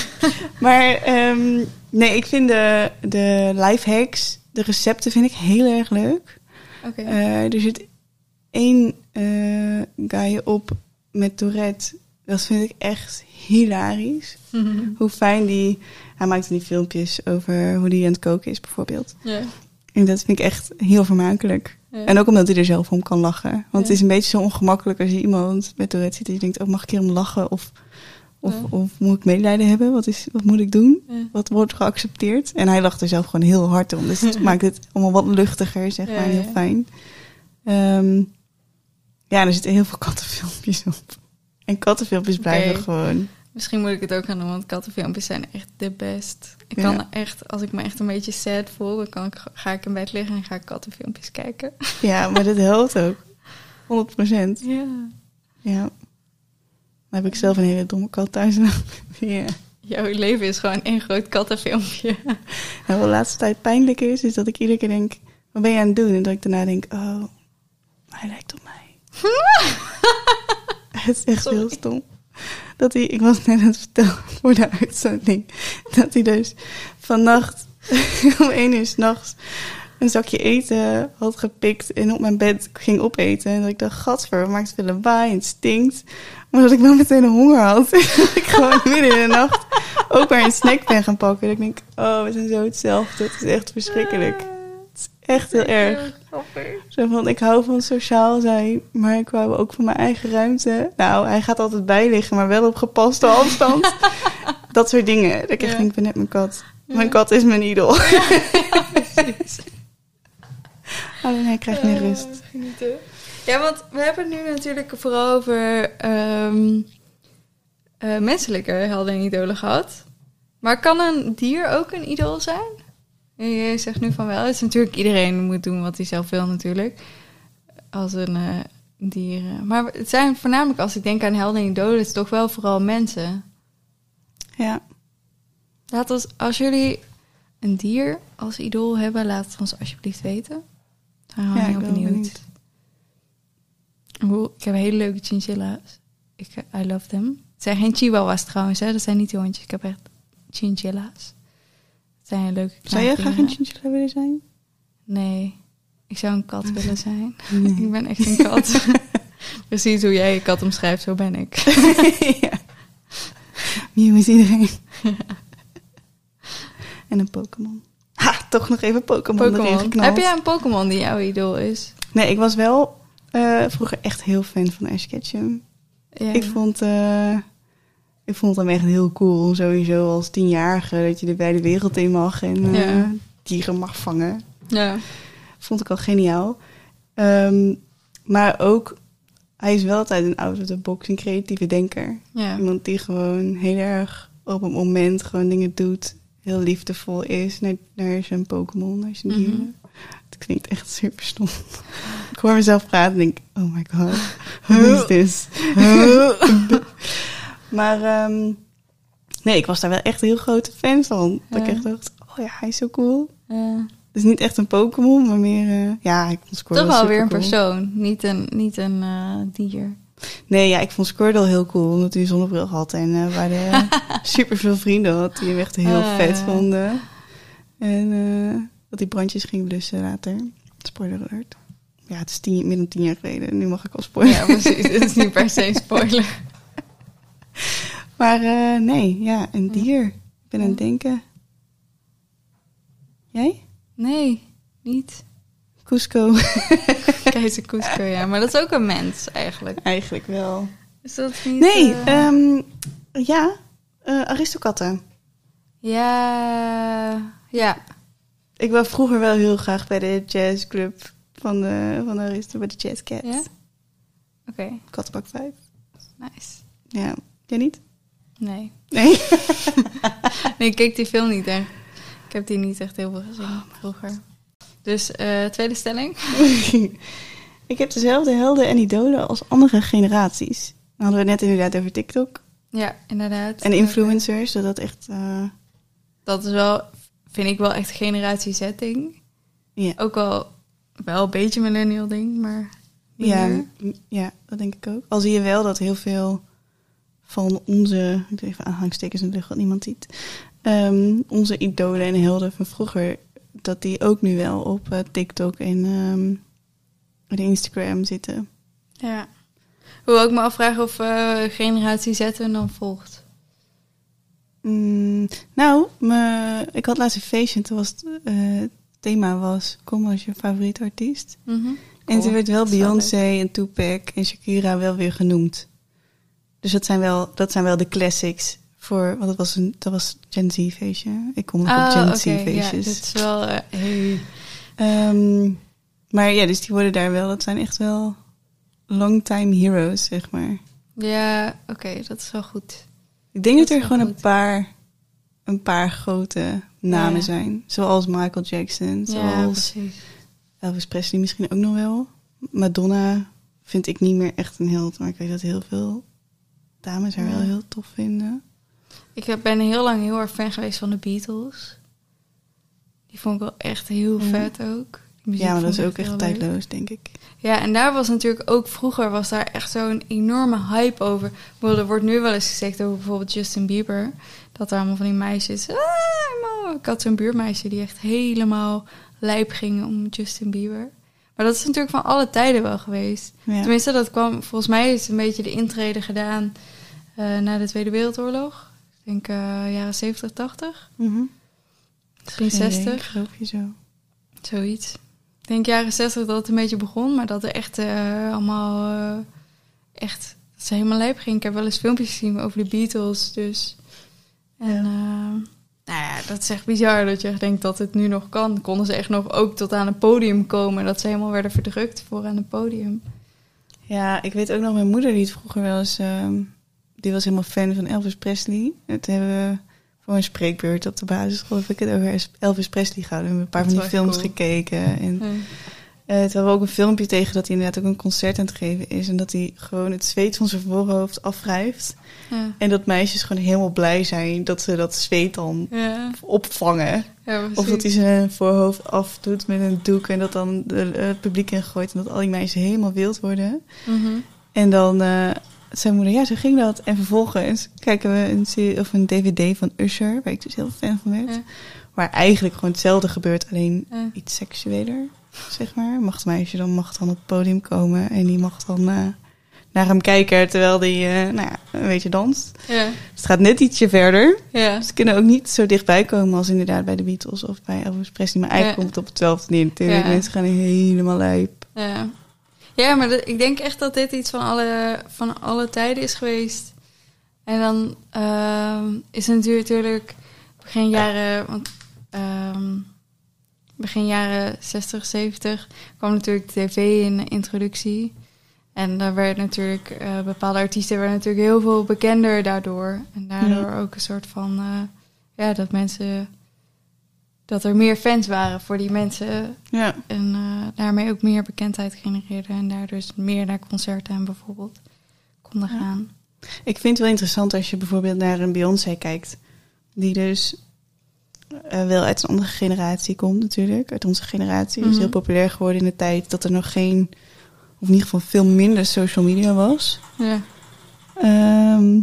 Maar ehm, nee, ik vind de, de life hacks, de recepten vind ik heel erg leuk. Oké. Eh, er zit één eh guy op met Tourette. Dat vind ik echt hilarisch. Hoe fijn die... Hij maakt die filmpjes over hoe die aan het koken is, bijvoorbeeld. En dat vind ik echt heel vermakelijk. En ook omdat hij er zelf om kan lachen. Want het is een beetje zo ongemakkelijk als je iemand met Tourette ziet... dat je denkt, oh, mag ik hier om lachen? Of, of, of moet ik medelijden hebben? Wat, is, wat moet ik doen? Wat wordt geaccepteerd? En hij lacht er zelf gewoon heel hard om. Dus het maakt het allemaal wat luchtiger, zeg maar. en Heel fijn. Ehm, ja, er zitten heel veel kattenfilmpjes op. En kattenfilmpjes blijven gewoon Misschien moet ik het ook gaan doen, want kattenfilmpjes zijn echt de best. Ik Ja. kan echt, als ik me echt een beetje sad voel, dan kan ik, ga ik in bed liggen en ga ik kattenfilmpjes kijken. Ja, maar dat helpt ook. 100 procent. Ja. Ja. Dan heb ik zelf een hele domme kat thuis. ja. Jouw leven is gewoon één groot kattenfilmpje. En wat de laatste tijd pijnlijk is, is dat ik iedere keer denk, wat ben je aan het doen? En dat ik daarna denk, oh, hij lijkt op. het is echt Sorry. heel stom. Dat hij, ik was net aan het vertellen voor de uitzending, dat hij dus vannacht om één uur s'nachts een zakje eten had gepikt en op mijn bed ging opeten. En dat ik dacht, gadver, wat maakt het veel lawaai en het stinkt. Maar dat ik wel meteen een honger had. En dat ik gewoon midden in de nacht ook maar een snack ben gaan pakken. Dat ik denk, oh, we zijn zo hetzelfde. Het is echt verschrikkelijk. Echt heel erg. Zo van, ik hou van sociaal zijn, maar ik wou ook van mijn eigen ruimte. Nou, hij gaat altijd bij liggen, maar wel op gepaste afstand. dat soort dingen. Dat ik Ja. ik ben net mijn kat. Mijn kat is mijn idool. Alleen hij krijgt meer rust. Oh, genieten. Ja, want we hebben het nu natuurlijk vooral over ehm, eh, menselijke helden en idolen gehad. Maar kan een dier ook een idool zijn? Je zegt nu van wel. Het is natuurlijk iedereen moet doen wat hij zelf wil natuurlijk. Als een eh, dier. eh. Maar het zijn voornamelijk als ik denk aan helden en idolen, het is toch wel vooral mensen. Ja. Laat ons, als jullie een dier als idool hebben, laat het ons alsjeblieft weten. Ik ben Ja, heel ik ben wel benieuwd. benieuwd. Hoe- Ik heb hele leuke chinchilla's. Ik, eh, I love them. Het zijn geen chihuahuas trouwens, hè. Dat zijn niet die hondjes. Ik heb echt chinchilla's. Zijn leuke Zou jij graag een chinchilla willen zijn? Nee. Ik zou een kat willen zijn. Ik ben echt een kat. Precies hoe jij je kat omschrijft, zo ben ik. ja. Mew is iedereen. en een Pokémon. Ha, toch nog even Pokémon. Heb jij een Pokémon die jouw idool is? Nee, ik was wel eh, vroeger echt heel fan van Ash Ketchum. Ja. Ik vond, eh, ik vond hem echt heel cool. Sowieso als tienjarige dat je er bij de wereld in mag en eh, dieren mag vangen. Ja. Vond ik al geniaal. Ehm, maar ook, hij is wel altijd een out of the box, een creatieve denker. Ja. Iemand die gewoon heel erg op het moment gewoon dingen doet. Heel liefdevol is naar, naar zijn Pokémon, naar zijn Mhm. dieren. Het klinkt echt super stom. ik hoor mezelf praten en denk, oh my god, who is this? maar ehm, nee, ik was daar wel echt een heel grote fan van. Dat ik echt dacht, oh ja, hij is zo cool. Dus niet echt een Pokémon, maar meer, eh, ja, ik vond Squirtle Toch wel weer een persoon, niet een, niet een eh, dier. Nee, ja, ik vond Squirtle heel cool, omdat hij een zonnebril had. En eh waar de super veel vrienden had die hem echt heel Ah, vet vonden. En dat hij brandjes ging blussen later. Spoiler alert. Ja, het is tien, meer dan tien jaar geleden. Nu mag ik al spoileren. Ja, precies. Het is niet per se een spoiler. Maar eh, nee, ja, een dier. Ik ben aan het denken. Jij? Nee, niet. Cusco. Keizer Cusco, ja. Maar dat is ook een mens, eigenlijk. Eigenlijk wel. Is dat niet... Nee, eh, ehm, ja, eh Aristokatten. Ja... Ja. Ik was vroeger wel heel graag bij de jazzclub van de, van de Aristo, bij de Jazz Cats. Ja? Oké, Kattenbak 5. nice. Ja, jij niet? Nee. Nee. Nee, ik keek die film niet echt. Ik heb die niet echt heel veel gezien vroeger. Dus, eh, tweede stelling. ik heb dezelfde helden en idolen als andere generaties. Dan hadden we het net inderdaad over TikTok. Ja, inderdaad. En influencers, dat dat echt... eh, Dat is wel, vind ik wel echt generatiezetting. ja, Ook wel, wel een beetje millennial ding, maar ja, meer. ja, dat denk ik ook. Al zie je wel dat heel veel van onze... Ik doe even aanhangstekens in de lucht, wat niemand ziet. Ehm, onze idolen en helden van vroeger... dat die ook nu wel op eh, TikTok en ehm, en Instagram zitten. Ja. Hoe ik me afvraag of eh, generatie Z hem dan volgt. Mm, nou, me, ik had laatst een feestje en toen was het eh, thema was... Kom als je favoriete artiest. En Cool. toen werd wel Beyoncé en Tupac en Shakira wel weer genoemd. Dus dat zijn wel, dat zijn wel de classics voor... Want dat was, een, dat was Gen Z feestje. Ik kom nog op Ah, Gen. Z Ja, feestjes. dit is wel... eh, hey. Ehm, maar ja, dus die worden daar wel... Dat zijn echt wel longtime heroes, zeg maar. Ja, oké, dat is wel goed. Ik denk dat, Dat er gewoon een paar, een paar grote namen Ja. zijn. Zoals Michael Jackson, Ja, zoals. Elvis Presley misschien ook nog wel. Madonna vind ik niet meer echt een held. Maar ik weet dat heel veel dames haar wel heel tof vinden. Ik ben heel lang heel erg fan geweest van de Beatles. Die vond ik wel echt heel Ja. vet ook. Ja, maar dat is ook echt leuk. tijdloos, denk ik. Ja, en daar was natuurlijk ook vroeger was daar echt zo'n enorme hype over. Bijvoorbeeld, Er wordt nu wel eens gezegd over bijvoorbeeld Justin Bieber. Dat er allemaal van die meisjes. Ah, ik had zo'n buurmeisje die echt helemaal lijp ging om Justin Bieber. Maar dat is natuurlijk van alle tijden wel geweest. Ja. Tenminste, dat kwam volgens mij is een beetje de intrede gedaan na de Tweede Wereldoorlog. Ik denk eh, jaren 70, 80, Mhm. misschien Geen idee, 60. geloof je zo. Zoiets. Ik denk jaren 60 dat het een beetje begon, maar dat er echt eh, allemaal eh, echt dat ze helemaal lijp ging. Ik heb wel eens filmpjes gezien over de Beatles, dus. En Ja. eh, nou ja, dat is echt bizar dat je echt denkt dat het nu nog kan. Konden ze echt nog ook tot aan een podium komen, dat ze helemaal werden verdrukt voor aan het podium. Ja, ik weet ook nog, mijn moeder die het vroeger wel eens... ehm, die was helemaal fan van Elvis Presley. Het hebben we voor een spreekbeurt op de basisschool... heb ik het over Elvis Presley gehouden. We hebben een paar Dat van die films cool. gekeken. En Ja. eh, toen hebben we ook een filmpje tegen dat hij inderdaad ook een concert aan het geven is. En dat hij gewoon het zweet van zijn voorhoofd afwrijft. Ja. En dat meisjes gewoon helemaal blij zijn dat ze dat zweet dan Ja. opvangen. Ja, Of dat hij zijn voorhoofd afdoet met een doek en dat dan de, eh, het publiek ingooit en dat al die meisjes helemaal wild worden. Mhm. En dan eh zijn moeder, ja, zo ging dat. En vervolgens kijken we een, serie, of een dvd van Usher, waar ik dus heel fan van werd. Ja. Waar eigenlijk gewoon hetzelfde gebeurt, alleen Ja. iets seksueler, zeg maar. Mag het meisje dan mag dan op het podium komen en die mag dan eh, naar hem kijken terwijl die, eh, nou ja, een beetje danst. Ja. Dus het gaat net ietsje verder. Ja. Ze kunnen ook niet zo dichtbij komen als inderdaad bij de Beatles of bij Elvis Presley. Maar eigenlijk komt het op hetzelfde neer natuurlijk. Mensen gaan helemaal lijp. Ja, ja maar dat- ik denk echt dat dit iets van alle, van alle tijden is geweest. En dan ehm, is het natuurlijk begin jaren, want, ehm, begin jaren 60, 70 kwam natuurlijk tv in de introductie. En daar werd natuurlijk, eh, bepaalde artiesten werden natuurlijk heel veel bekender daardoor. En daardoor ook een soort van, eh, ja, dat mensen, dat er meer fans waren voor die mensen Ja. en eh, daarmee ook meer bekendheid genereerde. En daar dus meer naar concerten en bijvoorbeeld konden Ja. gaan. Ik vind het wel interessant als je bijvoorbeeld naar een Beyoncé kijkt. Die dus eh, wel uit een andere generatie komt natuurlijk. Uit onze generatie. Die is Mhm. heel populair geworden in de tijd dat er nog geen... Of in ieder geval veel minder social media was. Ja. Ehm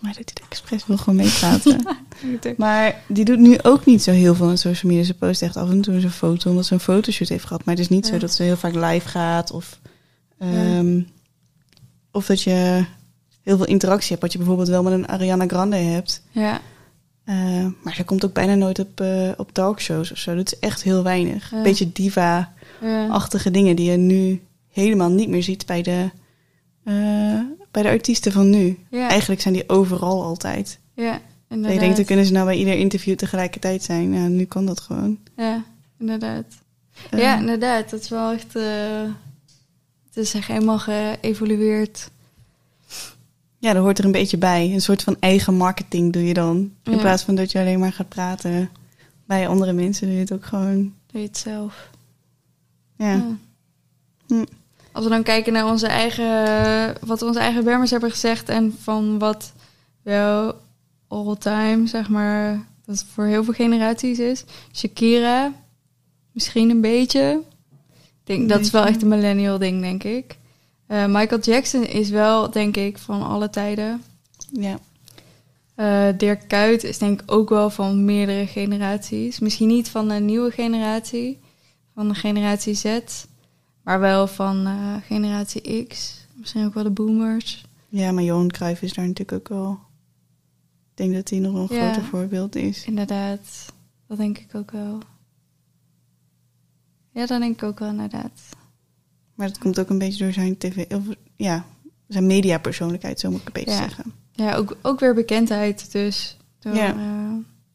volgens mij doet hij het expres wil gewoon meepraten. Maar die doet nu ook niet zo heel veel aan social media. Ze post echt af en toe een foto omdat ze een fotoshoot heeft gehad. Maar het is niet zo dat ze heel vaak live gaat. Of, ehm, of dat je heel veel interactie hebt. Wat je bijvoorbeeld wel met een Ariana Grande hebt. ja. Eh, maar ze komt ook bijna nooit op, eh, op talkshows of zo. Dat is echt heel weinig. Ja. Een beetje diva-achtige Ja. dingen die je nu helemaal niet meer ziet bij de, eh, bij de artiesten van nu. Ja. Eigenlijk zijn die overal altijd. ja, Dat je inderdaad. denkt, dan kunnen ze nou bij ieder interview tegelijkertijd zijn. Ja, nu kan dat gewoon. Ja, inderdaad. Eh, ja, inderdaad. Dat is wel echt... eh, het is echt helemaal geëvolueerd. ja, dat hoort er een beetje bij. Een soort van eigen marketing doe je dan. In Ja. plaats van dat je alleen maar gaat praten bij andere mensen, doe je het ook gewoon. Doe je het zelf. Ja, Ja. Hm. Als we dan kijken naar onze eigen, wat onze eigen Bermers hebben gezegd en van wat wel all time, zeg maar, dat voor heel veel generaties is. Shakira, misschien een beetje. Ik denk, dat is wel echt een millennial ding, denk ik. Eh, Michael Jackson is wel, denk ik, van alle tijden. ja. Eh, Dirk Kuyt is denk ik ook wel van meerdere generaties. Misschien niet van de nieuwe generatie, van de generatie Z, maar wel van eh, generatie X. Misschien ook wel de boomers. ja, maar Johan Cruijff is daar natuurlijk ook wel... Ik denk dat hij nog een Ja. groter voorbeeld is. Inderdaad, dat denk ik ook wel. Ja, dat denk ik ook wel inderdaad. Maar dat komt ook een beetje door zijn tv... Of, ja, zijn mediapersoonlijkheid, zo moet ik een beetje Ja. zeggen. Ja, ook, ook weer bekendheid dus. Door Ja. eh,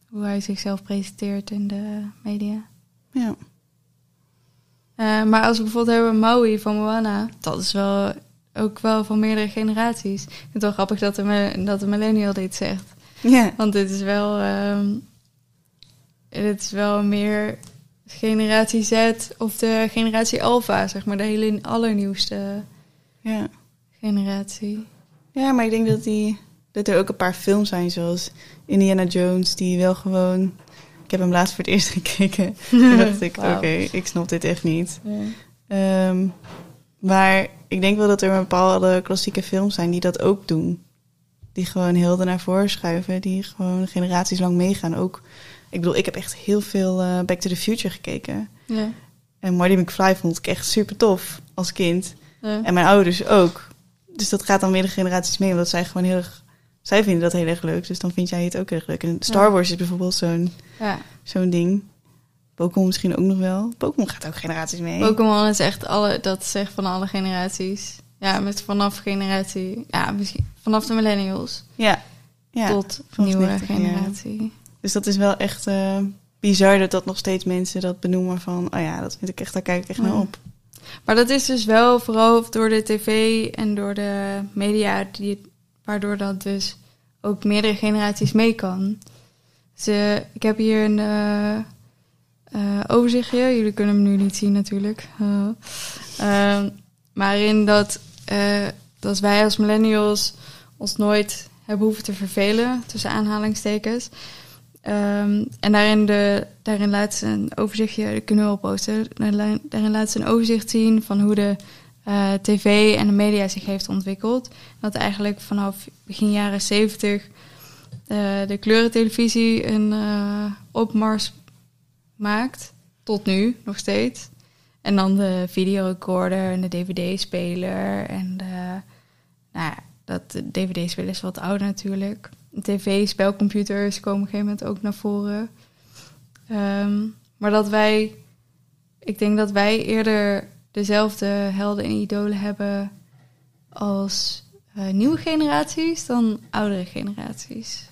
hoe hij zichzelf presenteert in de media. Ja. Eh, maar als we bijvoorbeeld hebben Maui van Moana, dat is wel ook wel van meerdere generaties. Ik vind het wel grappig dat de, dat de millennial dit zegt. Ja. Want dit is wel, ehm dit is wel meer generatie Z of de generatie Alpha, zeg maar, de hele allernieuwste Ja. generatie. Ja, maar ik denk dat, die, dat er ook een paar films zijn, zoals Indiana Jones, die wel gewoon... Ik heb hem laatst voor het eerst gekeken. Toen dacht ik, oké, ik snap dit echt niet. Ehm, maar ik denk wel dat er bepaalde klassieke films zijn die dat ook doen. Die gewoon heel naar voren schuiven. Die gewoon generaties lang meegaan. Ook, ik bedoel, ik heb echt heel veel eh, Back to the Future gekeken. Ja. En Marty McFly vond ik echt super tof als kind. Ja. En mijn ouders ook. Dus dat gaat dan meerdere generaties mee. Omdat zij gewoon heel erg... Zij vinden dat heel erg leuk. Dus dan vind jij het ook erg leuk. En Star Ja. Wars is bijvoorbeeld zo'n ja. zo'n ding. Pokémon misschien ook nog wel. Pokémon gaat ook generaties mee. Pokémon is echt alle, dat is echt van alle generaties. Ja, met vanaf generatie, ja, misschien vanaf de millennials ja. ja. tot nieuwe 90, ja. generatie. Dus dat is wel echt eh, bizar dat dat nog steeds mensen dat benoemen van... oh ja, dat vind ik echt, daar kijk ik echt naar op. Maar dat is dus wel vooral door de tv en door de media, die, waardoor dat dus ook meerdere generaties mee kan. Ik heb hier een eh, eh, overzichtje. Jullie kunnen hem nu niet zien natuurlijk. Ehm, maar in dat, eh, dat wij als millennials ons nooit hebben hoeven te vervelen, tussen aanhalingstekens. Ehm, en daarin, de, daarin laat ze een overzichtje, dat kunnen we wel daarin laat ze een overzicht zien van hoe de eh, tv en de media zich heeft ontwikkeld. Dat eigenlijk vanaf begin jaren 70 eh, de kleurentelevisie een eh, opmars maakt. Tot nu nog steeds. En dan de videorecorder en de dvd-speler. En de, nou dat dvd-speler is wat ouder natuurlijk. TV-spelcomputers komen op een gegeven moment ook naar voren. Ehm, maar dat wij, ik denk dat wij eerder dezelfde helden en idolen hebben als eh, nieuwe generaties dan oudere generaties.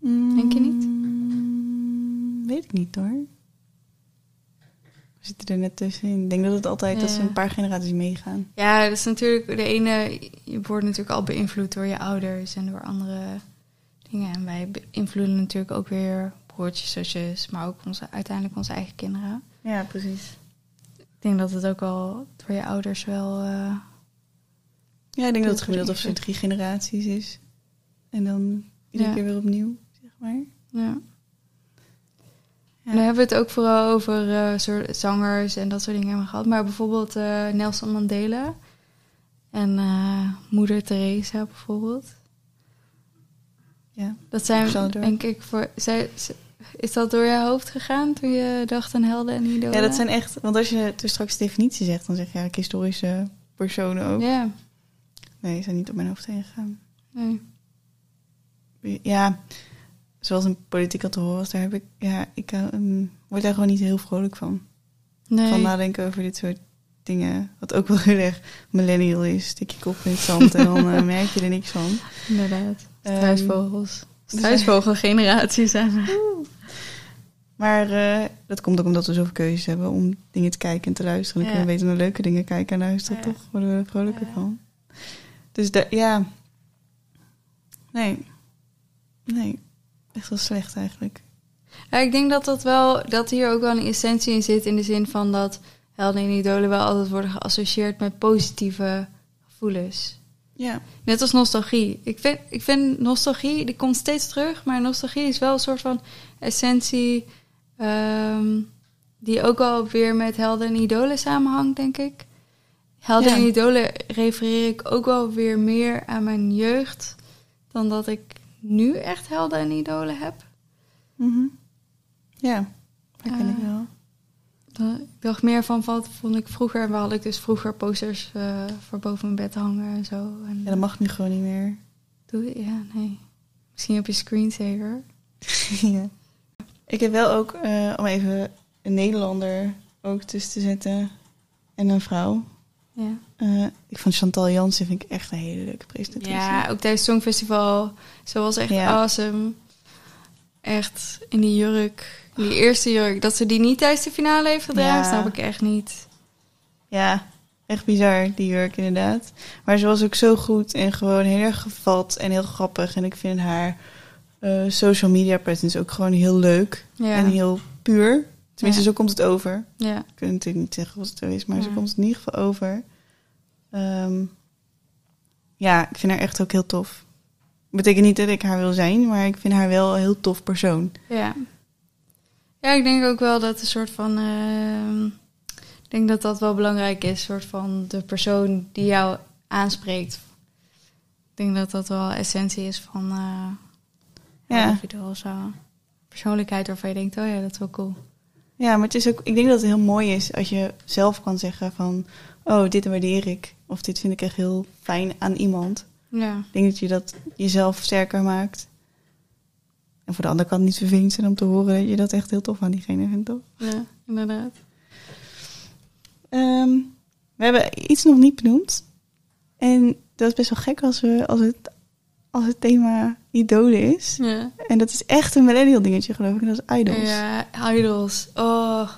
Denk je niet? Mm, Weet ik niet hoor. We zitten er net tussenin. Ik denk dat het altijd dat ze een paar generaties meegaan. Ja, dat is natuurlijk de ene. Je wordt natuurlijk al beïnvloed door je ouders en door andere dingen. En wij beïnvloeden natuurlijk ook weer broertjes, zusjes, maar ook onze, uiteindelijk onze eigen kinderen. Ja, precies. Ik denk dat het ook al door je ouders wel. eh, Ja, ik denk dat het gemiddeld of zo drie generaties is. En dan iedere Ja. keer weer opnieuw, zeg maar. ja. Ja. En dan hebben we het ook vooral over eh, soort zangers en dat soort dingen hebben gehad. Maar bijvoorbeeld eh, Nelson Mandela en Moeder Teresa bijvoorbeeld. Ja. Dat zijn, denk ik, voor. Zij, is dat door je hoofd gegaan toen je dacht aan helden en idolen? ja, dat zijn echt... Want als je dus straks definitie zegt, dan zeg je eigenlijk historische personen ook. Ja, Nee, ze zijn niet op mijn hoofd heen gegaan. nee. Ja, zoals een politiek al te horen was, daar heb ik... Ja, ik ehm, word daar gewoon niet heel vrolijk van. nee. Van nadenken over dit soort dingen. Wat ook wel heel erg millennial is. Stik je kop in het zand en dan eh, merk je er niks van. Inderdaad. Ehm, Struisvogels. Struisvogelgeneratie zijn we. Maar eh, dat komt ook omdat we zoveel keuzes hebben om dingen te kijken en te luisteren. Dan Ja. kunnen we beter naar leuke dingen kijken en luisteren. Toch worden we er vrolijker van. Dus ja. Nee. Nee. Echt wel slecht eigenlijk. Ja, ik denk dat dat wel, dat hier ook wel een essentie in zit. In de zin van dat helden en idolen wel altijd worden geassocieerd met positieve gevoelens. Ja. Net als nostalgie. Ik vind, ik vind nostalgie, die komt steeds terug, maar nostalgie is wel een soort van essentie ehm, die ook wel weer met helden en idolen samenhangt, denk ik. Helden Ja. en idolen refereer ik ook wel weer meer aan mijn jeugd dan dat ik nu echt helden en idolen heb. Mhm. Ja. Dat ken ik Eh, wel. Ik dacht meer van wat vond ik vroeger. We hadden ik dus vroeger posters eh, voor boven mijn bed hangen en zo. En Ja, dat mag nu gewoon niet meer. doe je? Ja, nee. Misschien op je screensaver. ja. Ik heb wel ook, eh, om even een Nederlander ook tussen te zetten. En een vrouw. Ja. Eh, ik vond Chantal Jansen vind ik echt een hele leuke presentatrice. ja, ook tijdens het Songfestival. Ze was echt Ja. awesome. Echt in die jurk. Die eerste jurk. Dat ze die niet tijdens de finale heeft gedragen, Ja. snap ik echt niet. Ja, Echt bizar, die jurk inderdaad. Maar ze was ook zo goed en gewoon heel erg gevat en heel grappig. En ik vind haar eh, social media presence ook gewoon heel leuk Ja. en heel puur. Tenminste, Ja. zo komt het over. ja. Ik kan natuurlijk niet zeggen wat het zo is, maar zo Ja. komt het in ieder geval over. Ehm, ja, ik vind haar echt ook heel tof. Betekent niet dat ik haar wil zijn, maar ik vind haar wel een heel tof persoon. Ja. Ja, ik denk ook wel dat een soort van. ehm, ik denk dat dat wel belangrijk is. Een soort van de persoon die jou aanspreekt. Ik denk dat dat wel essentie is van. eh Ja. zo. Persoonlijkheid waarvan je denkt: oh ja, dat is wel cool. Ja, maar het is ook, ik denk dat het heel mooi is als je zelf kan zeggen van, oh, dit waardeer ik. Of dit vind ik echt heel fijn aan iemand. Ja. Ik denk dat je dat jezelf sterker maakt. En voor de andere kant niet vervelend zijn om te horen dat je dat echt heel tof aan diegene vindt, toch? Ja, inderdaad. Ehm, we hebben iets nog niet benoemd. En dat is best wel gek als, we, als, het, als het thema idolen is. Ja. En dat is echt een millennial dingetje, geloof ik. En dat is idols. Ja, idols. Oh,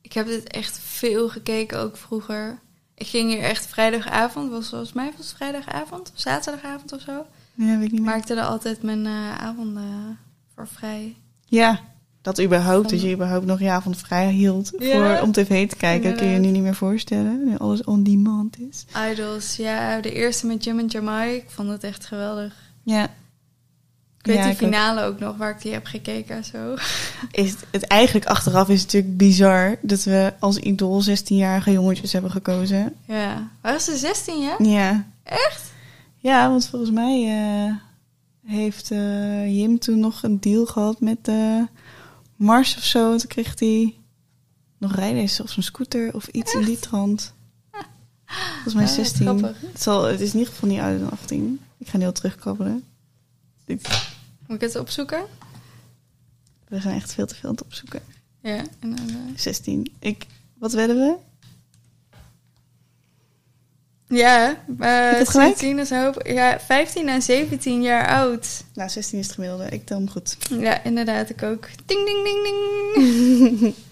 ik heb dit echt veel gekeken, ook vroeger. Ik ging hier echt vrijdagavond, was volgens mij was het vrijdagavond of zaterdagavond of zo. Ja, weet ik niet meer. Maakte er altijd mijn eh, avonden voor vrij. Ja, dat überhaupt. Van- Dat je überhaupt nog je avond vrij hield Ja. voor, om tv te kijken. kun je je Inderdaad. nu niet meer voorstellen. Nu alles on demand is. Idols, ja, de eerste met Jim en Jamai. Ik vond het echt geweldig. Ja. Ik weet Ja, die ook. finale ook nog, waar ik die heb gekeken. Zo. Is het, het eigenlijk achteraf is het natuurlijk bizar dat we als idool 16-jarige jongetjes hebben gekozen. Ja. Waren ze 16, ja? Ja. Echt? Ja, want volgens mij eh, heeft eh, Jim toen nog een deal gehad met eh, Mars of zo. Toen kreeg hij nog rijles of zo'n scooter of iets in die trant. Volgens mij Ah, 16. grappig. Het, zal, het is in ieder geval niet ouder dan 18. Ik ga heel terugkrabbelen. Dit- Moet ik het opzoeken? We zijn echt veel te veel aan het opzoeken. Ja, inderdaad. 16. Ik, wat werden we? Ja. 16 is hoop. Ja, 15 en 17 jaar oud. Nou, 16 is het gemiddelde. Ik tel hem goed. Ja, inderdaad, ik ook. Ding, ding, ding, ding.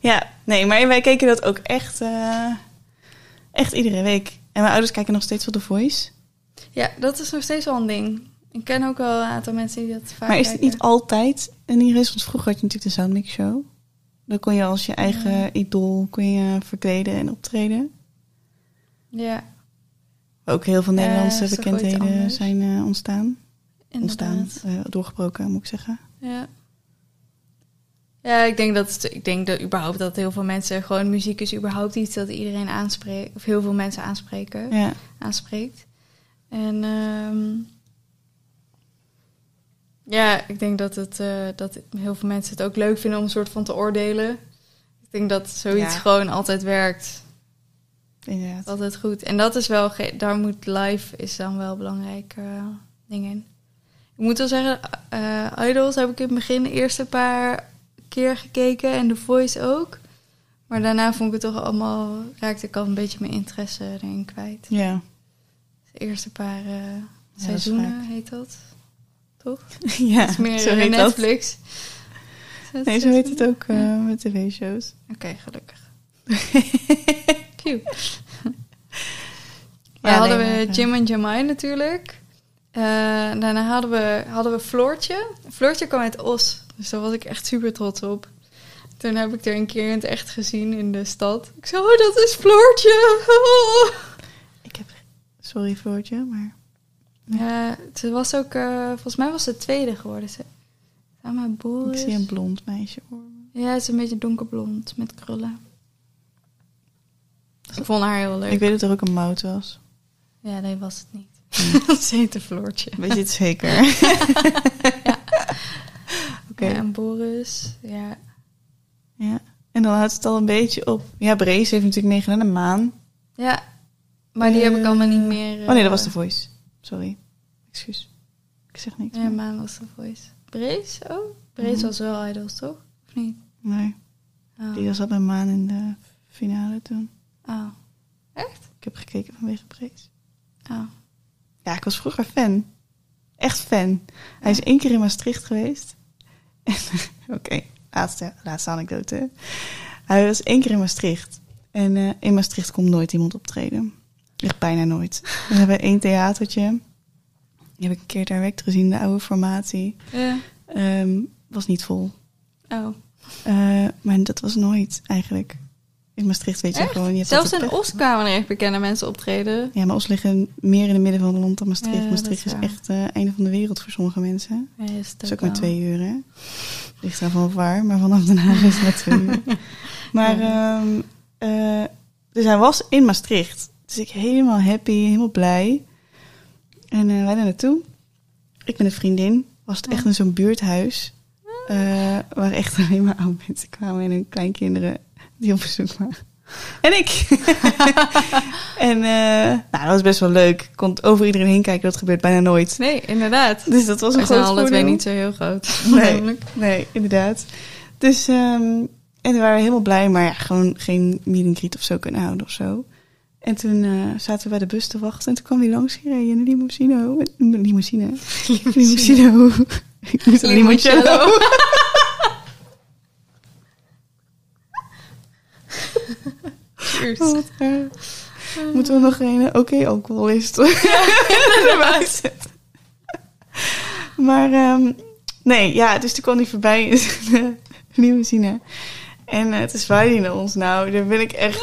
Ja, nee, maar wij keken dat ook echt, eh, echt iedere week. En mijn ouders kijken nog steeds wel The Voice. Ja, dat is nog steeds wel een ding. Ik ken ook wel een aantal mensen die dat vaak maar is het kijken. niet altijd een iris? Want vroeger had je natuurlijk de Soundmix Show. Dan kon je als je eigen Ja. idool kon je verkleden en optreden. Ja, Ook heel veel Nederlandse iets bekendheden zijn eh, ontstaan. inderdaad. Ontstaan, eh, doorgebroken moet ik zeggen. Ja. Ja, ik denk dat ik denk dat überhaupt dat heel veel mensen gewoon muziek is überhaupt iets dat iedereen aanspreekt of heel veel mensen aanspreken, Ja, aanspreekt. En ehm, ja, ik denk dat het eh, dat heel veel mensen het ook leuk vinden om een soort van te oordelen. Ik denk dat zoiets Ja. gewoon altijd werkt, inderdaad. altijd goed. En dat is wel, daar moet live is dan wel een belangrijk eh, ding in. Ik moet wel zeggen, eh Idols heb ik in het begin de eerste paar keer gekeken en The Voice ook. Maar daarna vond ik het toch allemaal, raakte ik al een beetje mijn interesse erin kwijt. Ja, De eerste paar eh, dat seizoenen heet dat, toch? ja Het is meer zo heet dat. Netflix. Nee, zo heet het ook met tv-shows. Oké, gelukkig. Cute. Ja, hadden we Jim en Jamai natuurlijk. Eh, daarna hadden we, hadden we Floortje. Floortje kwam uit Os, dus daar was ik echt super trots op. Toen heb ik er een keer in het echt gezien in de stad. Ik zei, oh, dat is Floortje! Ik heb... Sorry Floortje, maar... Ja, ze was ook, eh, volgens mij was ze tweede geworden. Ze, samen met Ik Boris. zie een blond meisje voor me. Ja, ze is een beetje donkerblond met krullen. Ik vond haar heel leuk. Ik weet dat er ook een mout was. Ja, nee, was het niet. heette Floortje. Weet je het zeker? Oké. Ja, en Boris, ja. Ja. En dan houdt het al een beetje op. Ja, Brace heeft natuurlijk meegedaan aan de maan. Ja, maar die heb ik Eh, allemaal niet meer... Oh nee, dat was eh, de voice. Sorry. Excuus. Ik zeg niks. Ja, meer. Maan was de voice. Brace? Oh, Brace Mhm. was wel Idols, toch? Of niet? Nee, Oh. die was al bij maan in de finale toen. Oh. Ik heb gekeken vanwege Brace. oh. Ja, ik was vroeger fan. Echt fan. Hij is één keer in Maastricht geweest. Oké, laatste, laatste anekdote. Hij was één keer in Maastricht. En eh, in Maastricht komt nooit iemand optreden. Echt bijna nooit. We hebben één theatertje. Die heb ik een keer direct gezien, de oude formatie. Ja. Ehm, was niet vol. Oh. Eh, maar dat was nooit eigenlijk. In Maastricht weet je Echt? gewoon... Je hebt Zelfs in. Os kwamen er echt bekende mensen optreden. Ja, maar Os liggen meer in het midden van het land dan Maastricht. Ja, Maastricht is echt het einde van de wereld voor sommige mensen. Ja, is het Dat is ook maar twee uur, hè? Ligt daar van waar, maar vanaf Den Haag is het maar twee uur. Maar, ehm, eh, dus hij was in Maastricht. Dus ik helemaal happy, helemaal blij. En eh, wij daar naartoe. Ik met een vriendin. Was het echt in zo'n buurthuis. eh, waar echt alleen maar oude mensen kwamen en hun kleinkinderen die op bezoek waren. En ik. en eh, nou, dat was best wel leuk. Ik kon over iedereen heen kijken. Dat gebeurt bijna nooit. Nee, inderdaad. Dus dat was een We zijn groot alle twee voordeel. niet zo heel groot. Nee, nee, inderdaad. Dus, ehm, en we waren helemaal blij, maar ja, gewoon geen meet and greet of zo kunnen houden of zo. En toen eh, zaten we bij de bus te wachten en toen kwam hij langs gereden in een limousine. Een limousine. Limousine. Ik moest aan wat. Moeten we nog een oké alcoholist erbij zetten. Maar ehm, nee, ja, dus toen kwam hij voorbij in zijn limousine. En uh, toen zwaaide hij naar ons. Nou, daar ben ik echt,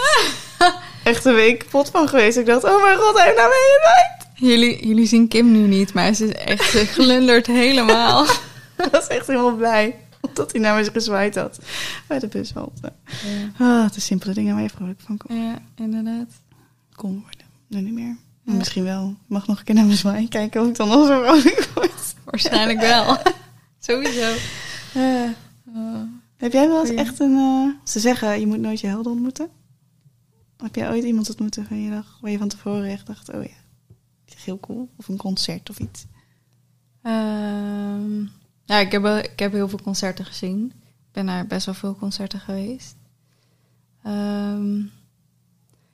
echt een week kapot van geweest. Ik dacht, oh mijn god, hij heeft mij gezwaaid. Jullie, jullie zien Kim nu niet, maar ze is echt ze glundert helemaal. Ik was echt helemaal blij. Omdat hij naar me gezwaaid had. Bij de bushalte. Ah, de simpele dingen waar je vrolijk van kon, Ja, inderdaad. kon worden. Nu niet meer. Ja. Misschien wel. Ik mag nog een keer naar me zwaaien. Kijken of ik dan nog zo vrolijk word. Waarschijnlijk wel. Sowieso. Oh. heb jij wel eens Goeie. echt een... eh, ze zeggen, je moet nooit je helden ontmoeten. Heb jij ooit iemand ontmoet waarvan je, dacht, waar je van tevoren echt dacht... Oh ja, heel cool. Of een concert of iets. Ehm, ja, ik heb, ik heb heel veel concerten gezien. Ik ben naar best wel veel concerten geweest. Ehm,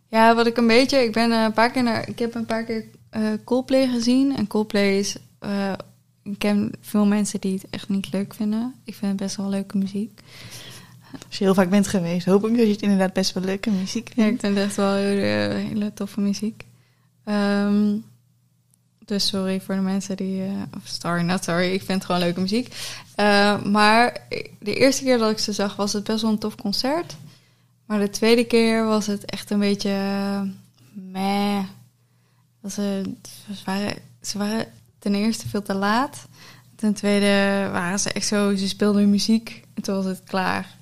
ja, wat ik een beetje... Ik ben eh, een paar keer naar... Ik heb een paar keer eh, Coldplay gezien. En Coldplay is... eh, ik ken veel mensen die het echt niet leuk vinden. Ik vind het best wel leuke muziek. Als je heel vaak bent geweest, hoop ik dat je het inderdaad best wel leuke muziek Ja, ik vindt. vind het echt wel hele, hele toffe muziek. Ehm, dus sorry voor de mensen die... eh, of sorry, not sorry. Ik vind het gewoon leuke muziek. Eh, maar de eerste keer dat ik ze zag, was het best wel een tof concert. Maar de tweede keer was het echt een beetje... eh, meh. Het, ze, waren, ze ten eerste veel te laat. Ten tweede waren ze echt zo... Ze speelden muziek en toen was het klaar.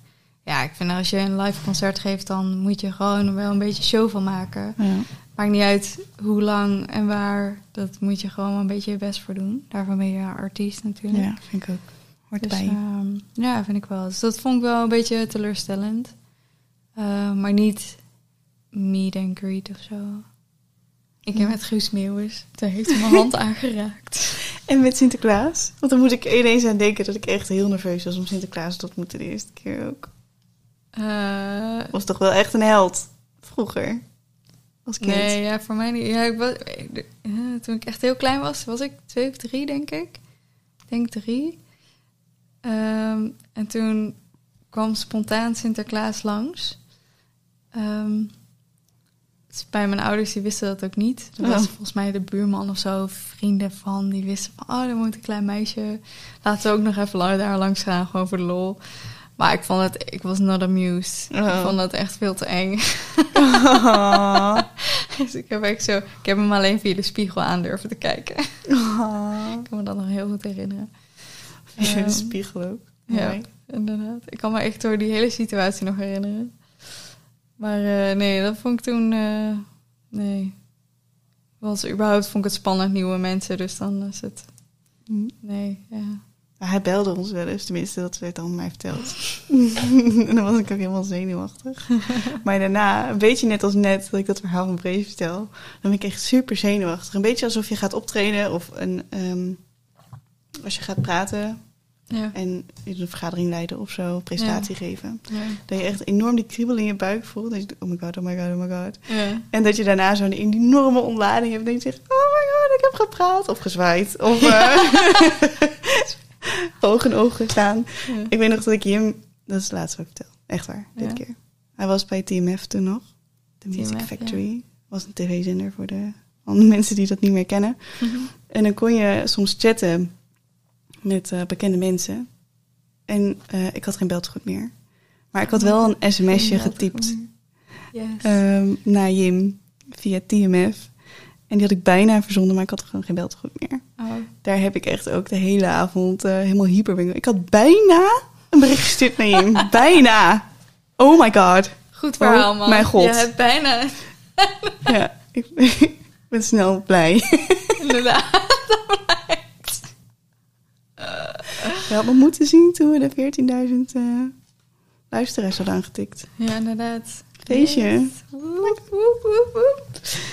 Ja, ik vind als je een live concert geeft... dan moet je gewoon wel een beetje show van maken. Ja. Maakt niet uit hoe lang en waar. Dat moet je gewoon een beetje je best voor doen. Daarvan ben je artiest natuurlijk. ja, vind ik ook. Hoort Dus, erbij. ehm, ja, vind ik wel. Dus dat vond ik wel een beetje teleurstellend. Eh, maar niet meet and greet of zo. Ik heb met Guus Meeuwis. Toen heeft hij mijn hand aangeraakt. En met Sinterklaas? Want dan moet ik ineens aan denken dat ik echt heel nerveus was om Sinterklaas te ontmoeten de eerste keer ook. Eh, Was toch wel echt een held vroeger? Als kind. nee, ja, voor mij niet. Ja, ik was, ik- eh, toen ik echt heel klein was, was ik twee of drie, denk ik. Ik denk drie. Ehm, en toen kwam spontaan Sinterklaas langs. Ehm, dus bij mijn ouders, die wisten dat ook niet. Er was Oh. volgens mij de buurman of zo, vrienden van, die wisten van... oh, er moet een klein meisje. Laten we ook nog even lang daar langs gaan, gewoon voor de lol. Maar ik vond het, ik was not amused. Oh. Ik vond het echt veel te eng. Oh. Dus ik heb echt zo, ik heb hem alleen via de spiegel aan durven te kijken. Oh. Ik kan me dat nog heel goed herinneren. Ja, de Ehm, spiegel ook. Ja, inderdaad. Ik kan me echt door die hele situatie nog herinneren. Maar eh, nee, dat vond ik toen... eh, nee. Was, überhaupt vond ik het spannend, nieuwe mensen. Dus dan is het... Hm. Nee, ja. Maar hij belde ons wel eens, tenminste, dat werd dan mij verteld. en dan was ik ook helemaal zenuwachtig. maar daarna, een beetje net als net dat ik dat verhaal van Brees vertel, dan ben ik echt super zenuwachtig. Een beetje alsof je gaat optreden of een, ehm, als je gaat praten Ja. en een vergadering leiden of zo, presentatie geven. Ja. Dat je echt enorm die kriebel in je buik voelt. Dat je, denkt, oh my god, oh my god, oh my god. ja. En dat je daarna zo'n enorme ontlading hebt. En dat je zegt, oh my god, ik heb gepraat. Of gezwaaid. Of eh oog in oog gestaan. Ja. Ik weet nog dat ik Jim... Dat is het laatste wat ik vertel. Echt waar, dit Ja. keer. Hij was bij TMF toen nog. The Music ja. Factory. was een tv-zender voor de andere mensen die dat niet meer kennen. En dan kon je soms chatten met eh, bekende mensen. En eh, ik had geen beltegoed meer. Maar ik had wel een sms'je getypt Yes. ehm, naar Jim via TMF. En die had ik bijna verzonden, maar ik had gewoon geen beltegoed meer. oh. Daar heb ik echt ook de hele avond eh, helemaal hyper Ik had bijna een bericht gestuurd naar Jim. bijna. Oh my god. Goed verhaal, Oh, man. mijn god. Je hebt bijna... Ja, ik, ik ben snel blij. Inderdaad. Je had me moeten zien toen we de 14.000 eh luisteraars hadden aangetikt. Ja, inderdaad. Feestje. Yes. Woep, woep, woep, woep.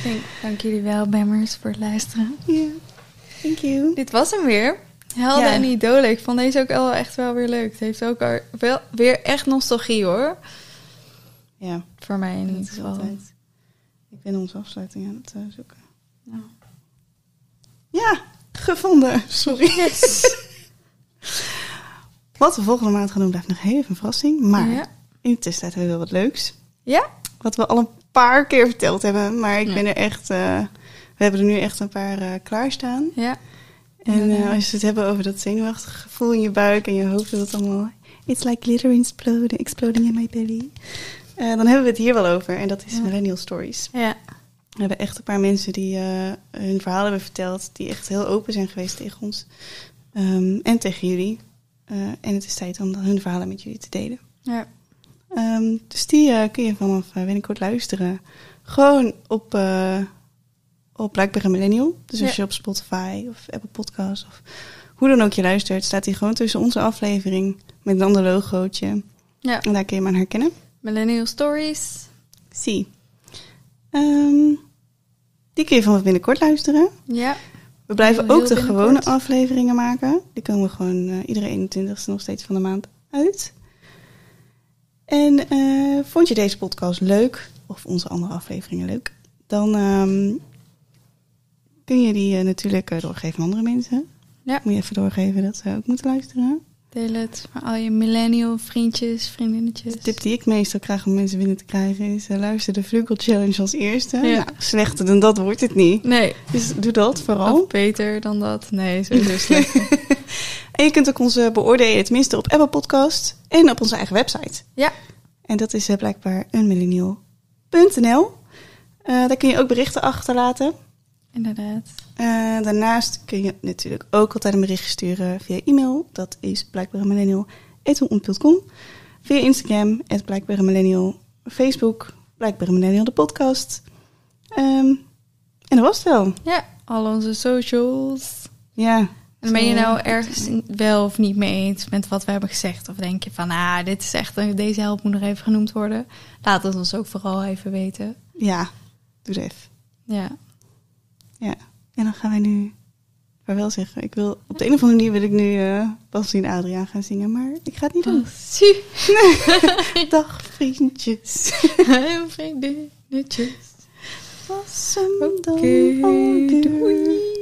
Dank, dank jullie wel, Bammers, voor het luisteren. Ja, thank you. Dit was hem weer. Helden Ja. en idolen. Ik vond deze ook wel echt wel weer leuk. Het heeft ook al- wel, weer echt nostalgie, hoor. Ja, Voor mij in dat ieder geval. altijd. Ik ben onze afsluiting aan het eh, zoeken. Nou. Ja, gevonden. Sorry. Wat we volgende maand gaan doen blijft nog even een verrassing. Maar Ja. in de tussentijd hebben we wel wat leuks. Ja? Wat we al een paar keer verteld hebben. Maar ik Ja. ben er echt... eh, we hebben er nu echt een paar eh, klaarstaan. Ja. En eh, als je het hebben over dat zenuwachtige gevoel in je buik en je hoofd, dat allemaal... It's like glitter exploding, exploding in my belly. Dan hebben we het hier wel over. En dat is Ja. Millennial Stories. Ja. We hebben echt een paar mensen die hun verhaal hebben verteld. Die echt heel open zijn geweest tegen ons. Ehm, en tegen jullie. En het is tijd om dan hun verhalen met jullie te delen. Ja. Ehm, dus die eh, kun je vanaf uh, binnenkort luisteren. Gewoon op, eh op een Millennial. Dus Ja. als je op Spotify of Apple Podcasts of hoe dan ook je luistert, staat die gewoon tussen onze aflevering met een ander logootje. Ja. En daar kun je hem aan herkennen. Millennial Stories. Zie. Ehm, die kun je vanaf binnenkort luisteren. Ja. We blijven ook de gewone afleveringen maken. Die komen gewoon eh, iedere 21ste nog steeds van de maand uit. En eh, vond je deze podcast leuk, of onze andere afleveringen leuk, dan ehm, kun je die eh, natuurlijk eh, doorgeven aan andere mensen. Ja. Moet je even doorgeven dat ze ook moeten luisteren. Deel het voor al je millennial vriendjes, vriendinnetjes. De tip die ik meestal krijg om mensen binnen te krijgen is... luister de Vlugel Challenge als eerste. Ja. Nou, slechter dan dat wordt het niet. Nee. Dus doe dat vooral. Of beter dan dat. Nee, sowieso slecht. En je kunt ook ons eh, beoordelen, tenminste op Apple Podcast en op onze eigen website. Ja. En dat is eh, blijkbaar eenmillennial.nl. Eh daar kun je ook berichten achterlaten. Inderdaad. Daarnaast kun je natuurlijk ook altijd een bericht sturen via e-mail. Dat is blijkbaarmillennial.com. Via Instagram, het blijkbaarmillennial. Facebook, blijkbaarmillennial de podcast. Ehm, en dat was het wel. Ja, al onze socials. Ja. En ben je nou ergens wel of niet mee eens met wat we hebben gezegd? Of denk je van, ah, dit is echt, een- deze help moet nog even genoemd worden? Laat het ons ook vooral even weten. Ja, doe het even. Ja. Ja, en dan gaan wij nu vaarwel zeggen. Ik wil, op de een of andere manier wil ik nu eh Bas en Adriaan gaan zingen, maar ik ga het niet doen. Zie. Dag vriendjes. Vriendinnetjes. Was hem Oké, dan alweer. doei.